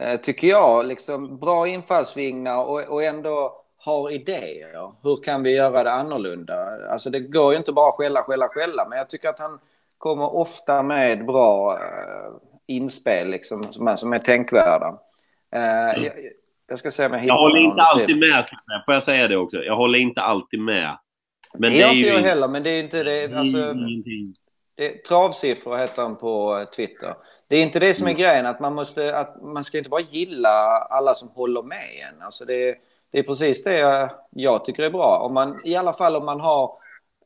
[SPEAKER 2] eh, tycker jag, liksom, bra infallsvingar och, och ändå har idéer. Hur kan vi göra det annorlunda? Alltså, det går ju inte bara skälla, skälla, skälla. Men jag tycker att han kommer ofta med bra inspel liksom, som, är, som är tänkvärda. Eh, jag, jag ska se om jag hittar
[SPEAKER 1] Jag håller inte alltid
[SPEAKER 2] till.
[SPEAKER 1] med. Får jag säga det också? Jag håller inte alltid med. Men
[SPEAKER 2] det gör
[SPEAKER 1] är
[SPEAKER 2] inte jag heller, men det är inte det. Alltså,
[SPEAKER 1] ingenting.
[SPEAKER 2] Det, travsiffror heter han på eh, Twitter. Det är inte det som är grejen, att man, måste, att man ska inte bara gilla alla som håller med en. Alltså det, det är precis det jag, jag tycker är bra. Om man, I alla fall om man har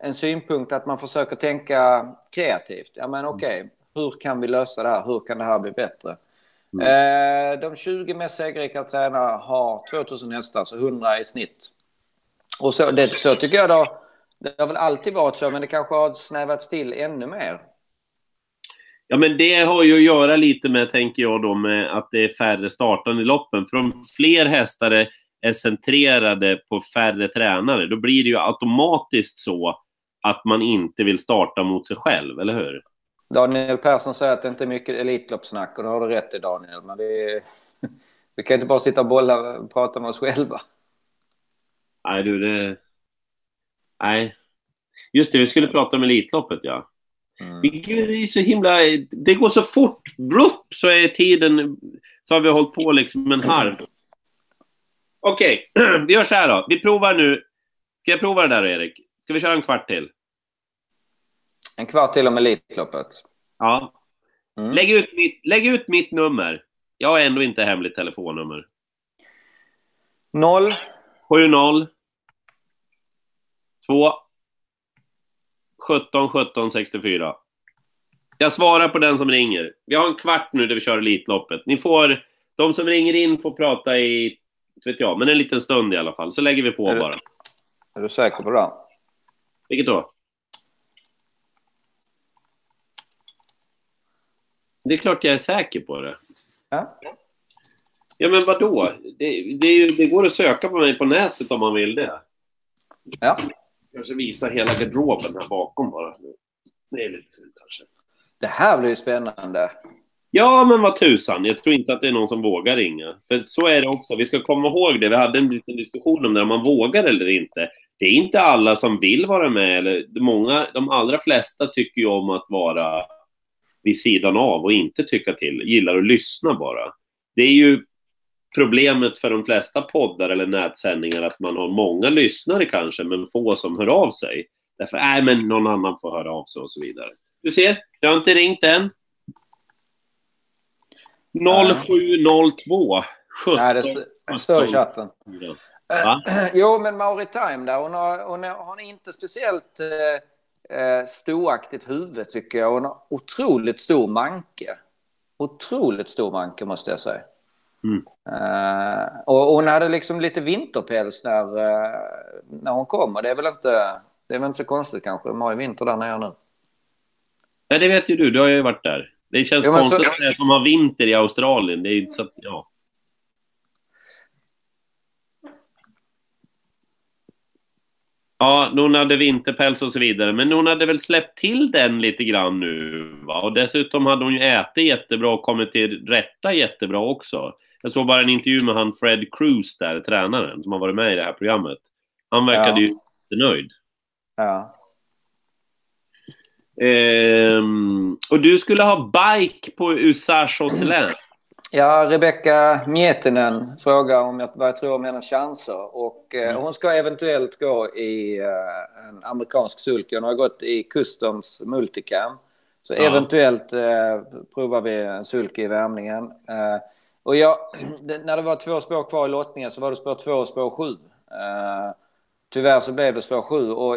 [SPEAKER 2] en synpunkt att man försöker tänka kreativt. Ja men okej, hur kan vi lösa det här? Hur kan det här bli bättre? Eh, de 20 mest segerrika tränarna har 2000 hästar, så 100 i snitt. Och så, det, så tycker jag då, det har väl alltid varit så, men det kanske har snävats till ännu mer.
[SPEAKER 1] Ja, men det har ju att göra lite med, tänker jag då, med att det är färre startande i loppen. För om fler hästar är centrerade på färre tränare, då blir det ju automatiskt så att man inte vill starta mot sig själv, eller hur?
[SPEAKER 2] Daniel Persson säger att det inte är mycket Elitloppssnack och det har du rätt i Daniel. Men vi, vi kan inte bara sitta och bolla och prata med oss själva.
[SPEAKER 1] Nej, du, det... Nej. Just det, vi skulle prata om Elitloppet, ja.
[SPEAKER 2] Mm.
[SPEAKER 1] Det är så himla... Det går så fort. Blupp, så är tiden... Så har vi hållit på liksom en halv. Okej, vi gör så här då. Vi provar nu. Ska jag prova det där, Erik? Ska vi köra en kvart till?
[SPEAKER 2] En kvart till om Elitloppet.
[SPEAKER 1] Ja.
[SPEAKER 2] Mm.
[SPEAKER 1] Lägg, ut mitt, lägg ut mitt nummer. Jag har ändå inte hemligt telefonnummer.
[SPEAKER 2] Noll.
[SPEAKER 1] 70 2 17 17 64. Jag svarar på den som ringer. Vi har en kvart nu där vi kör Elitloppet. Ni får, de som ringer in får prata i, vet jag, men en liten stund i alla fall. Så lägger vi på
[SPEAKER 2] Är
[SPEAKER 1] bara.
[SPEAKER 2] Är du säker på det?
[SPEAKER 1] Vilket då? Det är klart jag är säker på det.
[SPEAKER 2] Ja.
[SPEAKER 1] Ja, men vadå? Det, det, är ju, det går att söka på mig på nätet om man vill det.
[SPEAKER 2] Ja.
[SPEAKER 1] Kanske visa hela garderoben här bakom bara. Det är lite synd kanske.
[SPEAKER 2] Det här blir ju spännande.
[SPEAKER 1] Ja, men vad tusan. Jag tror inte att det är någon som vågar ringa. För så är det också. Vi ska komma ihåg det. Vi hade en liten diskussion om det, om man vågar eller inte. Det är inte alla som vill vara med. Eller många, de allra flesta tycker ju om att vara vid sidan av och inte tycka till. Gillar att lyssna bara. Det är ju problemet för de flesta poddar eller nätsändningar att man har många lyssnare kanske, men få som hör av sig. Därför, nej men någon annan får höra av sig och så vidare. Du ser, jag har inte ringt än. 0702 17
[SPEAKER 2] Nej, det står i chatten.
[SPEAKER 1] Va?
[SPEAKER 2] Jo, men Mauri Time där, hon har, hon har, hon har inte speciellt eh, eh, stoaktigt huvud tycker jag. Hon har otroligt stor manke. Otroligt stor manke måste jag säga.
[SPEAKER 1] Mm.
[SPEAKER 2] Eh, och hon hade liksom lite vinterpäls när, eh, när hon kom. Och det är väl inte, det är väl inte så konstigt kanske. De har ju vinter där nere nu.
[SPEAKER 1] Nej, det vet ju du. Du har ju varit där. Det känns
[SPEAKER 2] Jo,
[SPEAKER 1] konstigt
[SPEAKER 2] så-
[SPEAKER 1] att de har vinter i Australien. Det är så att, ja. Ja, hon hade vinterpäls och så vidare. Men hon hade väl släppt till den lite grann nu. Va? Och dessutom hade hon ju ätit jättebra och kommit till rätta jättebra också. Jag såg bara en intervju med han Fred Cruz där, tränaren, som har varit med i det här programmet. Han verkade
[SPEAKER 2] Ja.
[SPEAKER 1] ju nöjd.
[SPEAKER 2] Ja.
[SPEAKER 1] Ehm, och du skulle ha bike på USA Josselin.
[SPEAKER 2] Ja, Rebecka Miettinen frågar om jag, vad jag tror om hennes chanser. Och, eh,
[SPEAKER 1] Mm.
[SPEAKER 2] Hon ska eventuellt gå i eh, en amerikansk sulky. Hon har gått i Customs Multicam. Så
[SPEAKER 1] Ja.
[SPEAKER 2] eventuellt eh, provar vi en sulky i värmningen. Eh, och jag, när det var två spår kvar i lottningen så var det spår två och spår sju. Eh, tyvärr så blev det spår sju. Och,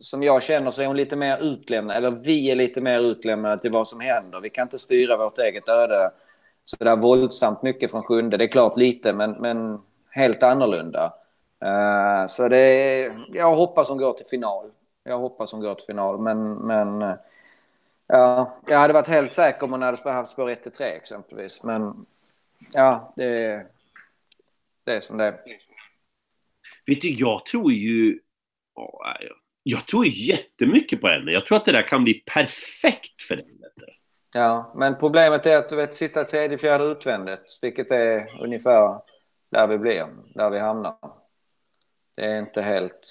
[SPEAKER 2] som jag känner så är hon lite mer utlämnad, eller vi är lite mer utlämnade till vad som händer. Vi kan inte styra vårt eget öde så där våldsamt mycket från sjunde. Det är klart lite, men, men helt annorlunda. Uh, så det är, jag hoppas hon går till final. Jag hoppas hon går till final, men, men uh, ja, jag hade varit helt säker om hon hade haft spår 1-3, exempelvis. Men ja, det, det är som det är.
[SPEAKER 1] Vet du, jag tror ju... Jag tror jättemycket på henne. Jag tror att det där kan bli perfekt för henne.
[SPEAKER 2] Ja, men problemet är att du vet, sitta tredje, fjärde utvändigt, vilket är ungefär där vi blir, där vi hamnar. Det är inte helt...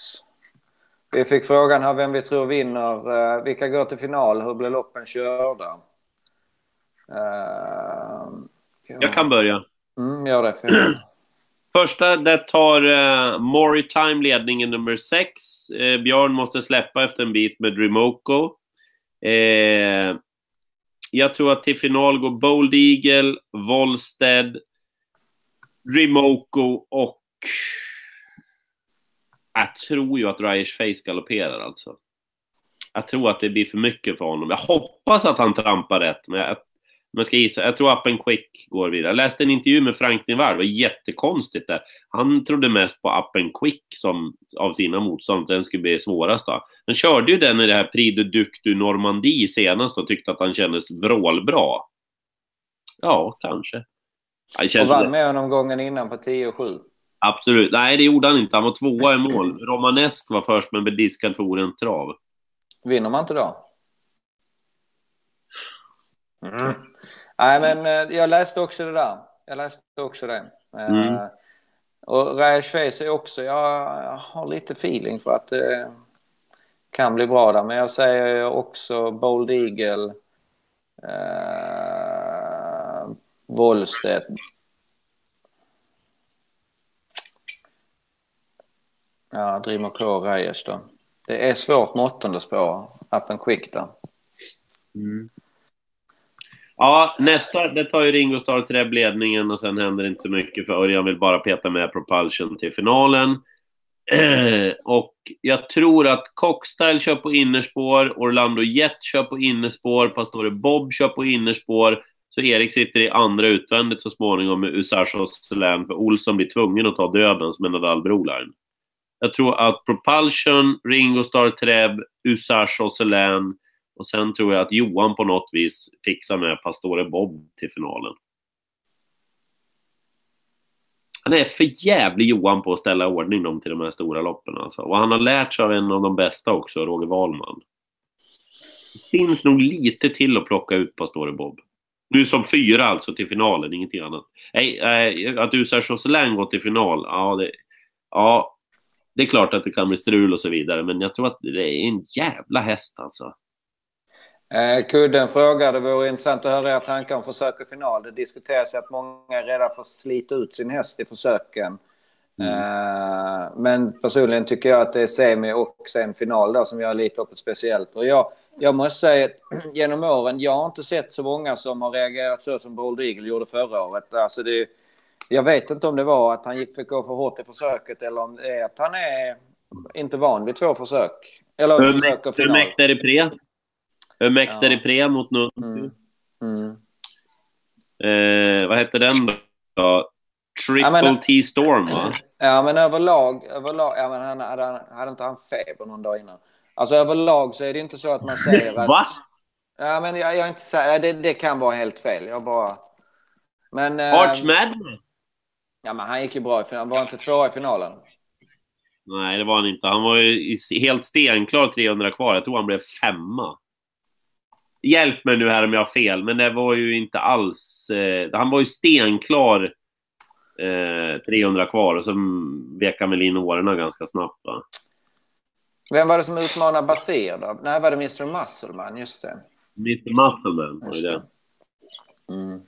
[SPEAKER 2] Vi fick frågan här vem vi tror vinner. eh, Vilka går till final? Hur blir loppen körda? Uh,
[SPEAKER 1] Jag kan börja.
[SPEAKER 2] Mm, gör det. För
[SPEAKER 1] Första, där tar uh, Moritime ledningen nummer 6. Eh, Björn måste släppa efter en bit med Dremoco. Eh, jag tror att till final går Bold Eagle, Volsted, Dremoco och... Jag tror ju att Ryers Face galopperar alltså. Jag tror att det blir för mycket för honom. Jag hoppas att han trampar rätt, men jag, jag ska gissa, jag tror Up and Quick går vidare. Jag läste en intervju med Frank Nivard, det var jättekonstigt där. Han trodde mest på Up and Quick som, av sina motståndare, den skulle bli svårast då. Han körde ju den i det här Prix de Duc du Normandie senast och tyckte att han kändes vrålbra. Ja, kanske. Han
[SPEAKER 2] och vann med honom gången innan på 10 och 7.
[SPEAKER 1] Absolut. Nej, det gjorde han inte. Han var tvåa i mål. Romanesk var först, men blev diskad för oren trav.
[SPEAKER 2] Vinner man inte då? Mm. Nej, men eh, jag läste också det där. Jag läste också det. Eh,
[SPEAKER 1] Mm.
[SPEAKER 2] Och Face är också, jag har lite feeling för att det kan bli bra där. Men jag säger också Bold Eagle, eh, Wollstedt. Ja, driver på Reyes då. Det är svårt med åttonde spår, up and quick där.
[SPEAKER 1] Mm. Ja, nästa, det tar ju Ringo Starr Treb ledningen och sen händer det inte så mycket för Örjan vill bara peta med Propulsion till finalen. och jag tror att Cockstyle kör på innerspår, Orlando Jet kör på innerspår, Pastore Bob kör på innerspår. Så Erik sitter i andra utvändigt så småningom med Usage och för Olsson blir tvungen att ta dödens med Nadal Broline. Jag tror att Propulsion, Ringo Starr Treb, Usage och Solän och sen tror jag att Johan på något vis fixar med Pastore Bob till finalen. Han är för jävlig Johan på att ställa ordning dem till de här stora loppen alltså. Och han har lärt sig av en av de bästa också, Roger Wahlman. Det finns nog lite till att plocka ut Pastore Bob. Nu som fyra alltså till finalen, ingenting annat. Nej, äh, att Usar-Choselin går till final, ja det, ja det är klart att det kan bli strul och så vidare, men jag tror att det är en jävla häst alltså.
[SPEAKER 2] Eh, Kudden frågar, det vore intressant att höra era tankar om försök och final. Det diskuteras att många för att slita ut sin häst i försöken.
[SPEAKER 1] Mm.
[SPEAKER 2] Eh, men personligen tycker jag att det är semi och sen final där som gör Elitloppet speciellt. Och jag, jag måste säga att genom åren, jag har inte sett så många som har reagerat så som Bold Eagle gjorde förra året. Alltså det, jag vet inte om det var att han gick för gå för hårt i försöket eller om det är att han är inte van vid två försök. Eller
[SPEAKER 1] Hur,
[SPEAKER 2] försök och
[SPEAKER 1] mäkt, hur
[SPEAKER 2] final.
[SPEAKER 1] mäktig är Pre? Hur mäktig
[SPEAKER 2] Ja.
[SPEAKER 1] är Pre mot nu?
[SPEAKER 2] Mm. Mm.
[SPEAKER 1] Eh, vad hette den då? Triple
[SPEAKER 2] Ja, men-
[SPEAKER 1] T Storm va?
[SPEAKER 2] Ja, men överlag, överlag ja, men han, hade, han, hade inte han feber någon dag innan? Alltså överlag så är det inte så att man säger att...
[SPEAKER 1] Va?
[SPEAKER 2] Ja, men jag, jag är inte säker. Det, det kan vara helt fel. Jag bara... Men... eh,
[SPEAKER 1] Arch Madness?
[SPEAKER 2] Ja, men han gick ju bra i finalen. Var inte tvåa i finalen?
[SPEAKER 1] Nej, det var han inte. Han var ju i- helt stenklar 300 kvar. Jag tror han blev femma. Hjälp mig nu här om jag har fel, men det var ju inte alls... Eh, han var ju stenklar eh, 300 kvar och så vek han väl in åren ganska snabbt va?
[SPEAKER 2] Vem var det som utmanade Basir då? Nej, var det Mr. Musselman? Just det.
[SPEAKER 1] Mr Musselman var det.
[SPEAKER 2] Mm.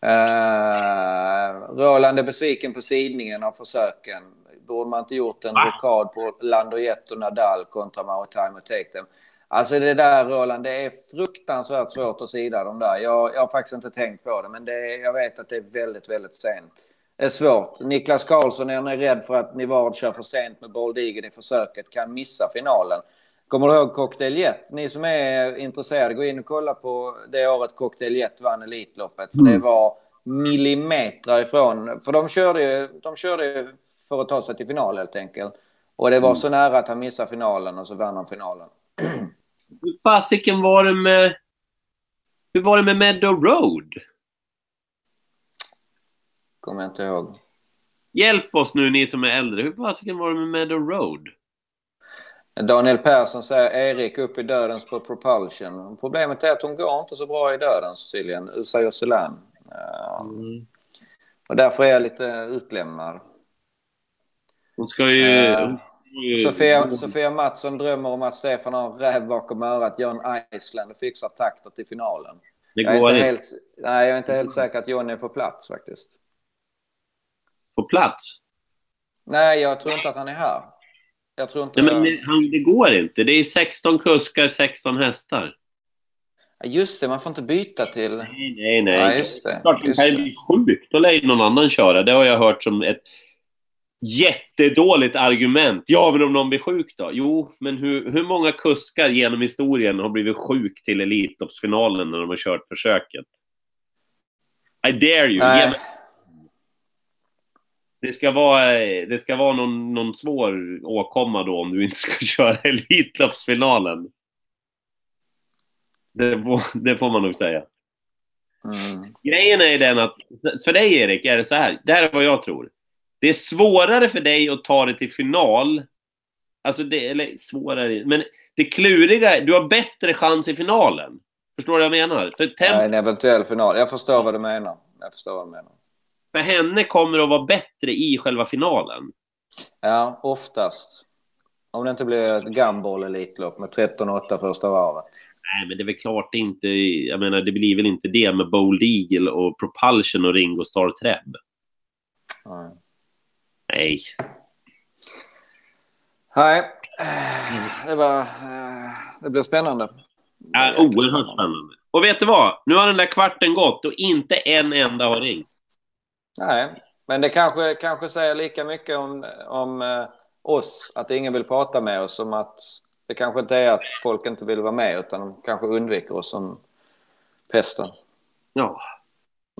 [SPEAKER 2] Eh, Roland är besviken på sidningen av försöken. Borde man inte gjort en rokad på Landojet och Nadal kontra Maritime och Take Them? Alltså det där Roland, det är fruktansvärt svårt att sida de där. Jag, jag har faktiskt inte tänkt på det, men det är, jag vet att det är väldigt, väldigt sent. Det är svårt. Niklas Karlsson, är ni rädd för att Nivard kör för sent med Eagle i försöket, kan missa finalen. Kommer du ihåg Cocktail Jet? Ni som är intresserade, gå in och kolla på det året Cocktail Jet vann Elitloppet. För Det var millimeter ifrån. För de körde ju de körde ju för att ta sig till final helt enkelt. Och det var så nära att han missade finalen och så vann han finalen.
[SPEAKER 1] Hur fasiken var det med... Hur var det med Meadow Road?
[SPEAKER 2] Kommer jag inte ihåg.
[SPEAKER 1] Hjälp oss nu ni som är äldre. Hur fasiken var det med Meadow Road?
[SPEAKER 2] Daniel Persson säger Erik upp i dödens på propulsion. Problemet är att hon går inte så bra i dödens tydligen. Usa Josselin.
[SPEAKER 1] Mm.
[SPEAKER 2] Och därför är jag lite utlämnad.
[SPEAKER 1] Hon ska ju... Ska ju-
[SPEAKER 2] Sofia, Sofia Mattsson drömmer om att Stefan har en räv bakom örat, John Iceland och fixar takter till finalen.
[SPEAKER 1] Det
[SPEAKER 2] Jag är,
[SPEAKER 1] går
[SPEAKER 2] inte
[SPEAKER 1] inte.
[SPEAKER 2] helt, nej, jag är inte helt säker att John är på plats faktiskt.
[SPEAKER 1] På plats.
[SPEAKER 2] Nej, jag tror inte att han är här. Jag tror inte...
[SPEAKER 1] Nej, men det, han, det går inte. Det är 16 kuskar, 16 hästar.
[SPEAKER 2] Just det, man får inte byta till...
[SPEAKER 1] Nej, nej, nej.
[SPEAKER 2] Ja, just det.
[SPEAKER 1] Klart det
[SPEAKER 2] Just
[SPEAKER 1] kan ju bli sjukt. Då lär någon annan köra. Det har jag hört som ett jättedåligt argument. Ja, men om någon blir sjuk då? Jo, men hur, hur många kuskar genom historien har blivit sjuk till Elitloppsfinalen när de har kört försöket? I dare you. Mig- Det ska vara, det ska vara någon, någon svår åkomma då om du inte ska köra Elitloppsfinalen. Det, det får man nog säga.
[SPEAKER 2] Mm.
[SPEAKER 1] Grejen är den att, för dig Erik, är det så här. Det här är vad jag tror. Det är svårare för dig att ta det till final. Alltså, det, eller svårare, men det kluriga är, du har bättre chans i finalen. Förstår du vad jag menar? För,
[SPEAKER 2] Ja,
[SPEAKER 1] temp-
[SPEAKER 2] en eventuell final. Jag förstår vad du menar. Jag förstår vad du menar.
[SPEAKER 1] för henne kommer att vara bättre i själva finalen.
[SPEAKER 2] Ja, oftast. Om det inte blir ett gumball elitlopp med 13-8 första varvet.
[SPEAKER 1] Nej, men det är väl klart det inte... Jag menar, det blir väl inte det med Bold Eagle och Propulsion och Ringo Starr Treb.
[SPEAKER 2] Nej.
[SPEAKER 1] Nej.
[SPEAKER 2] Nej, eh, det var... eh, Det blir spännande.
[SPEAKER 1] Ja, oerhört spännande. Och vet du vad? Nu har den där kvarten gått och inte en enda har ringt.
[SPEAKER 2] Nej, men det kanske, kanske säger lika mycket om, om eh, oss, att ingen vill prata med oss, som att det kanske inte är att folk inte vill vara med, utan de kanske undviker oss som pesten.
[SPEAKER 1] Ja.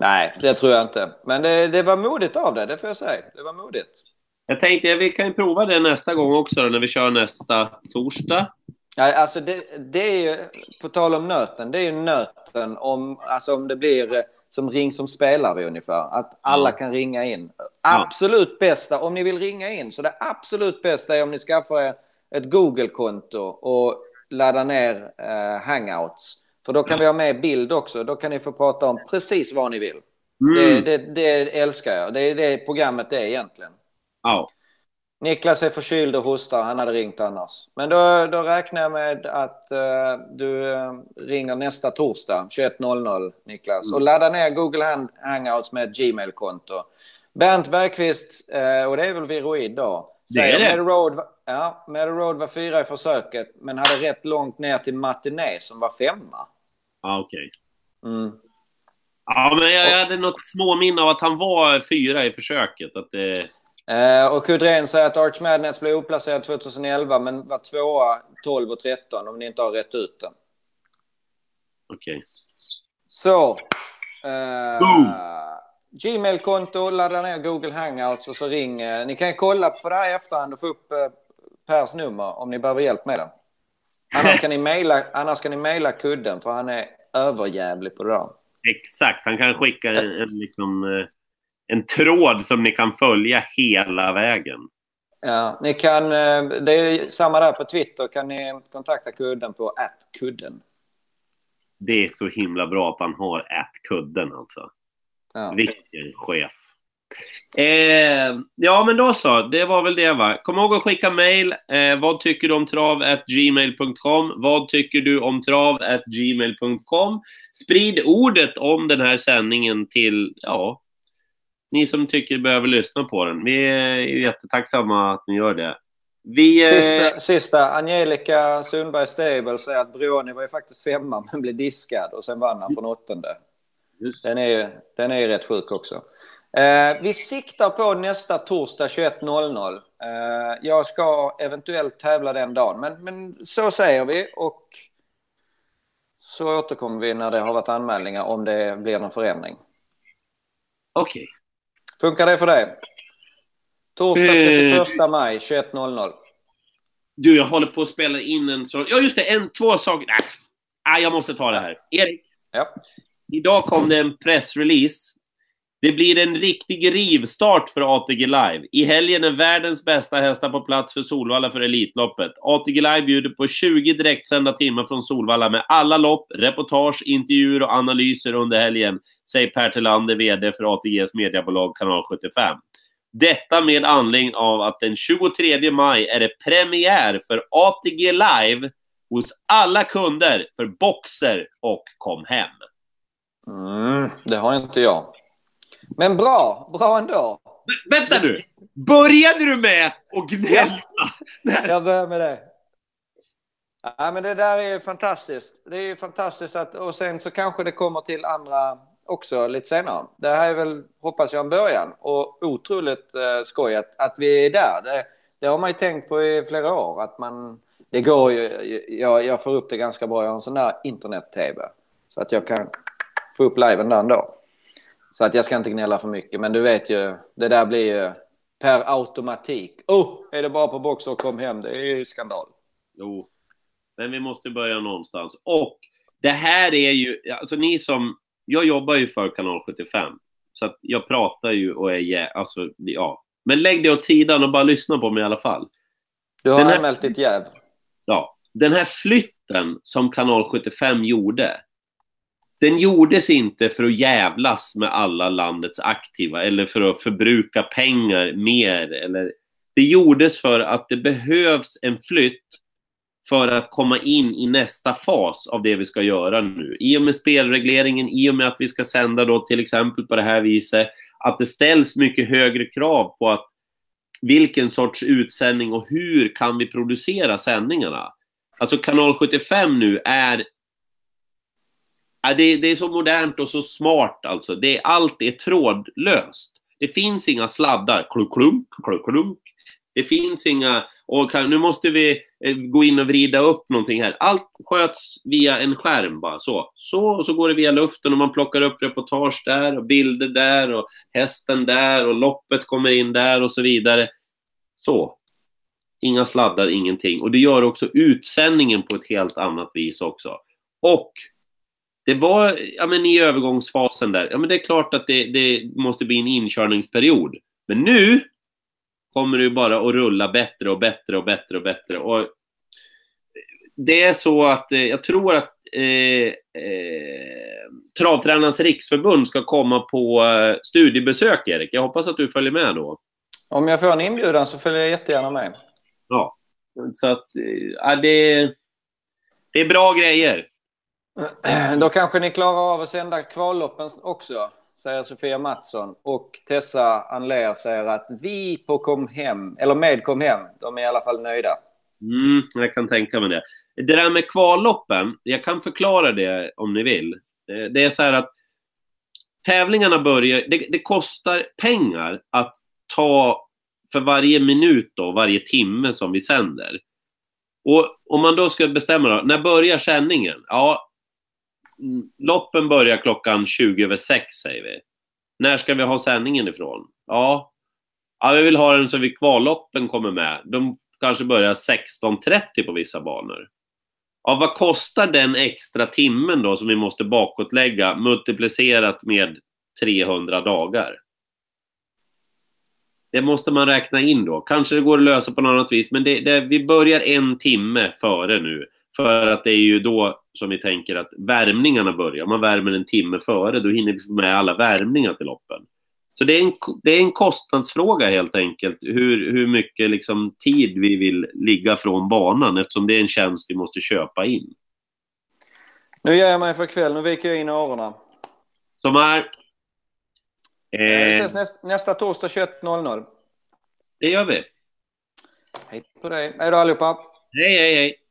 [SPEAKER 2] Nej, det tror jag inte. Men det, det var modigt av det, det får jag säga. Det var modigt.
[SPEAKER 1] Jag tänkte vi kan ju prova det nästa gång också då, när vi kör nästa torsdag.
[SPEAKER 2] Ja, alltså det, det är ju, på tal om nöten, det är ju nöten om, alltså om det blir eh, som ring som spelare ungefär. Att alla
[SPEAKER 1] Ja.
[SPEAKER 2] kan ringa in. Absolut bästa, om ni vill ringa in, så det absolut bästa är om ni skaffar er ett Google-konto och laddar ner eh, hangouts. För då kan vi ha med bild också. Då kan ni få prata om precis vad ni vill. Det,
[SPEAKER 1] Mm.
[SPEAKER 2] det, det älskar jag. Det är det programmet det är egentligen.
[SPEAKER 1] Ja.
[SPEAKER 2] Niklas är förkyld och hostar. Han hade ringt annars. Men då, då räknar jag med att eh, du eh, ringer nästa torsdag 21.00 Niklas. Och laddar ner Google Hang- Hangouts med ett Gmail-konto. Bernt Bergqvist, eh, och det är väl Viroid då,
[SPEAKER 1] Det är det.
[SPEAKER 2] Road, ja, Meadow Road var fyra i försöket men hade rätt långt ner till Matiné som var femma.
[SPEAKER 1] Ja, okej.
[SPEAKER 2] Mm.
[SPEAKER 1] Ja, men jag hade något småminne av att han var fyra i försöket. Att det...
[SPEAKER 2] Eh, och Kudren säger att Arch Madness blev oplacerad 2011 men var tvåa 12 och 13 om ni inte har rätt ut den.
[SPEAKER 1] Okej.
[SPEAKER 2] Så. Eh. Gmail-konto, ladda ner Google Hangouts och så ring. eh, Ni kan kolla på det här i efterhand och få upp eh, Pers nummer om ni behöver hjälp med det. Annars kan ni mejla, annars kan ni mejla kudden för han är överjävlig på det där.
[SPEAKER 1] Exakt. Han kan skicka en, en, liksom, en tråd som ni kan följa hela vägen.
[SPEAKER 2] Ja, ni kan, eh, det är samma där på Twitter. Kan ni kontakta kudden på kudden.
[SPEAKER 1] Det är så himla bra att han har ät-kudden alltså.
[SPEAKER 2] Ja.
[SPEAKER 1] Vilken chef. Eh, ja, men då så. Det var väl det, va? Kom ihåg att skicka mail. Eh, vad tycker du om trav? gmail.com. Vad tycker du om trav? gmail.com. Sprid ordet om den här sändningen till, ja, ni som tycker behöver lyssna på den. Vi är jättetacksamma att ni gör det. Vi... Eh,
[SPEAKER 2] Sista, sista, Angelica Sundberg Stable säger att Brioni var ju faktiskt femma men blev diskad och sen vann han från åttonde.
[SPEAKER 1] just,
[SPEAKER 2] Den är ju den är rätt sjuk också. Eh, vi siktar på nästa torsdag 21.00. Eh, jag ska eventuellt tävla den dagen, men, men så säger vi och så återkommer vi när det har varit anmälningar om det blir någon förändring.
[SPEAKER 1] Okej.
[SPEAKER 2] Funkar det för dig? Torsdag
[SPEAKER 1] Eh.
[SPEAKER 2] 31 maj 21.00.
[SPEAKER 1] Du, jag håller på att spela in en sån... Ja, just det. En, två saker. Nej, Nej, jag måste ta det här. Erik,
[SPEAKER 2] Ja.
[SPEAKER 1] idag kom det en pressrelease. Det blir en riktig rivstart för ATG Live. I helgen är världens bästa hästar på plats för Solvalla för Elitloppet. ATG Live bjuder på 20 direktsända timmar från Solvalla med alla lopp, reportage, intervjuer och analyser under helgen, säger Per Tillander, VD för ATGs mediebolag Kanal 75. Detta med anledning av att den 23 maj är det premiär för ATG Live hos alla kunder för Boxer och Kom Hem.
[SPEAKER 2] Mm, det har inte jag. Men bra, bra ändå.
[SPEAKER 1] Vänta nu! Började du med att gnälla?
[SPEAKER 2] Jag börjar med det. Ja, men det där är fantastiskt. Det är fantastiskt att, och sen så kanske det kommer till andra också lite senare. Det här är väl, hoppas jag, en början. Och otroligt eh, skoj att, att vi är där. Det, det har man ju tänkt på i flera år. Att man, det går ju, jag, jag får upp det ganska bra. Jag har en sån där internet-tv. Så att jag kan få upp liven där ändå. Så att jag ska inte gnälla för mycket. Men du vet ju, det där blir ju per automatik. Oh, är det bara på box och kom hem? Det är ju skandal.
[SPEAKER 1] Jo, men vi måste börja någonstans. Och det här är ju, alltså ni som, jag jobbar ju för Kanal 75. Så att jag pratar ju och är, alltså, ja, Men lägg det åt sidan och bara lyssna på mig i alla fall.
[SPEAKER 2] Du har
[SPEAKER 1] Den här-
[SPEAKER 2] anmält ditt jäv.
[SPEAKER 1] Ja, den här flytten som kanal 75 gjorde, den gjordes inte för att jävlas med alla landets aktiva eller för att förbruka pengar mer. Eller, det gjordes för att det behövs en flytt för att komma in i nästa fas av det vi ska göra nu. I och med spelregleringen, i och med att vi ska sända då till exempel på det här viset, att det ställs mycket högre krav på att vilken sorts utsändning och hur kan vi producera sändningarna? Alltså kanal 75 nu är Ja, det, det är så modernt och så smart alltså. Det, allt är trådlöst. Det finns inga sladdar. Klunk, klunk, klunk, klunk. Det finns inga... Och kan, nu måste vi eh, gå in och vrida upp någonting här. Allt sköts via en skärm bara så. Så, och så går det via luften och man plockar upp reportage där och bilder där och hästen där och loppet kommer in där och så vidare. Så. Inga sladdar, ingenting. Och det gör också utsändningen på ett helt annat vis också. Och det var, ja men i övergångsfasen där, ja men det är klart att det, det måste bli en inkörningsperiod. Men nu kommer det bara att rulla bättre och bättre och bättre och bättre. Och det är så att eh, jag tror att eh, eh, Travtränarnas riksförbund ska komma på eh, studiebesök, Erik. Jag hoppas att du följer med då.
[SPEAKER 2] Om jag får en inbjudan så följer jag jättegärna med.
[SPEAKER 1] Ja. Så att, eh, det, det är bra grejer.
[SPEAKER 2] Då kanske ni klarar av att sända kvalloppen också, säger Sofia Mattsson. Och Tessa Anler säger att vi på Kom Hem, eller med Kom Hem, de är i alla fall nöjda.
[SPEAKER 1] Mm, jag kan tänka mig det. Det där med kvalloppen, jag kan förklara det om ni vill. Det är så här att tävlingarna börjar, det, det kostar pengar att ta för varje minut och varje timme som vi sänder. Och om man då ska bestämma då, när börjar sändningen? Ja, loppen börjar klockan 20 över 6 säger vi. När ska vi ha sändningen ifrån? Ja, ja vi vill ha den så vi kvalloppen kommer med. De kanske börjar 16.30 på vissa banor. Ja, vad kostar den extra timmen då som vi måste bakåtlägga multiplicerat med 300 dagar? Det måste man räkna in då. Kanske det går att lösa på något annat vis, men det, det, vi börjar en timme före nu. För att det är ju då som vi tänker att värmningarna börjar. Om man värmer en timme före, då hinner vi få med alla värmningar till loppen. Så det är en, det är en kostnadsfråga helt enkelt, hur, hur mycket liksom tid vi vill ligga från banan eftersom det är en tjänst vi måste köpa in.
[SPEAKER 2] Nu ger jag mig för kväll. Nu viker jag in öronen.
[SPEAKER 1] Som är...
[SPEAKER 2] Vi
[SPEAKER 1] Eh,
[SPEAKER 2] ses nästa, nästa torsdag 21.00.
[SPEAKER 1] det gör vi.
[SPEAKER 2] Hej på dig. Hej då allihopa.
[SPEAKER 1] Hej, hej, hej.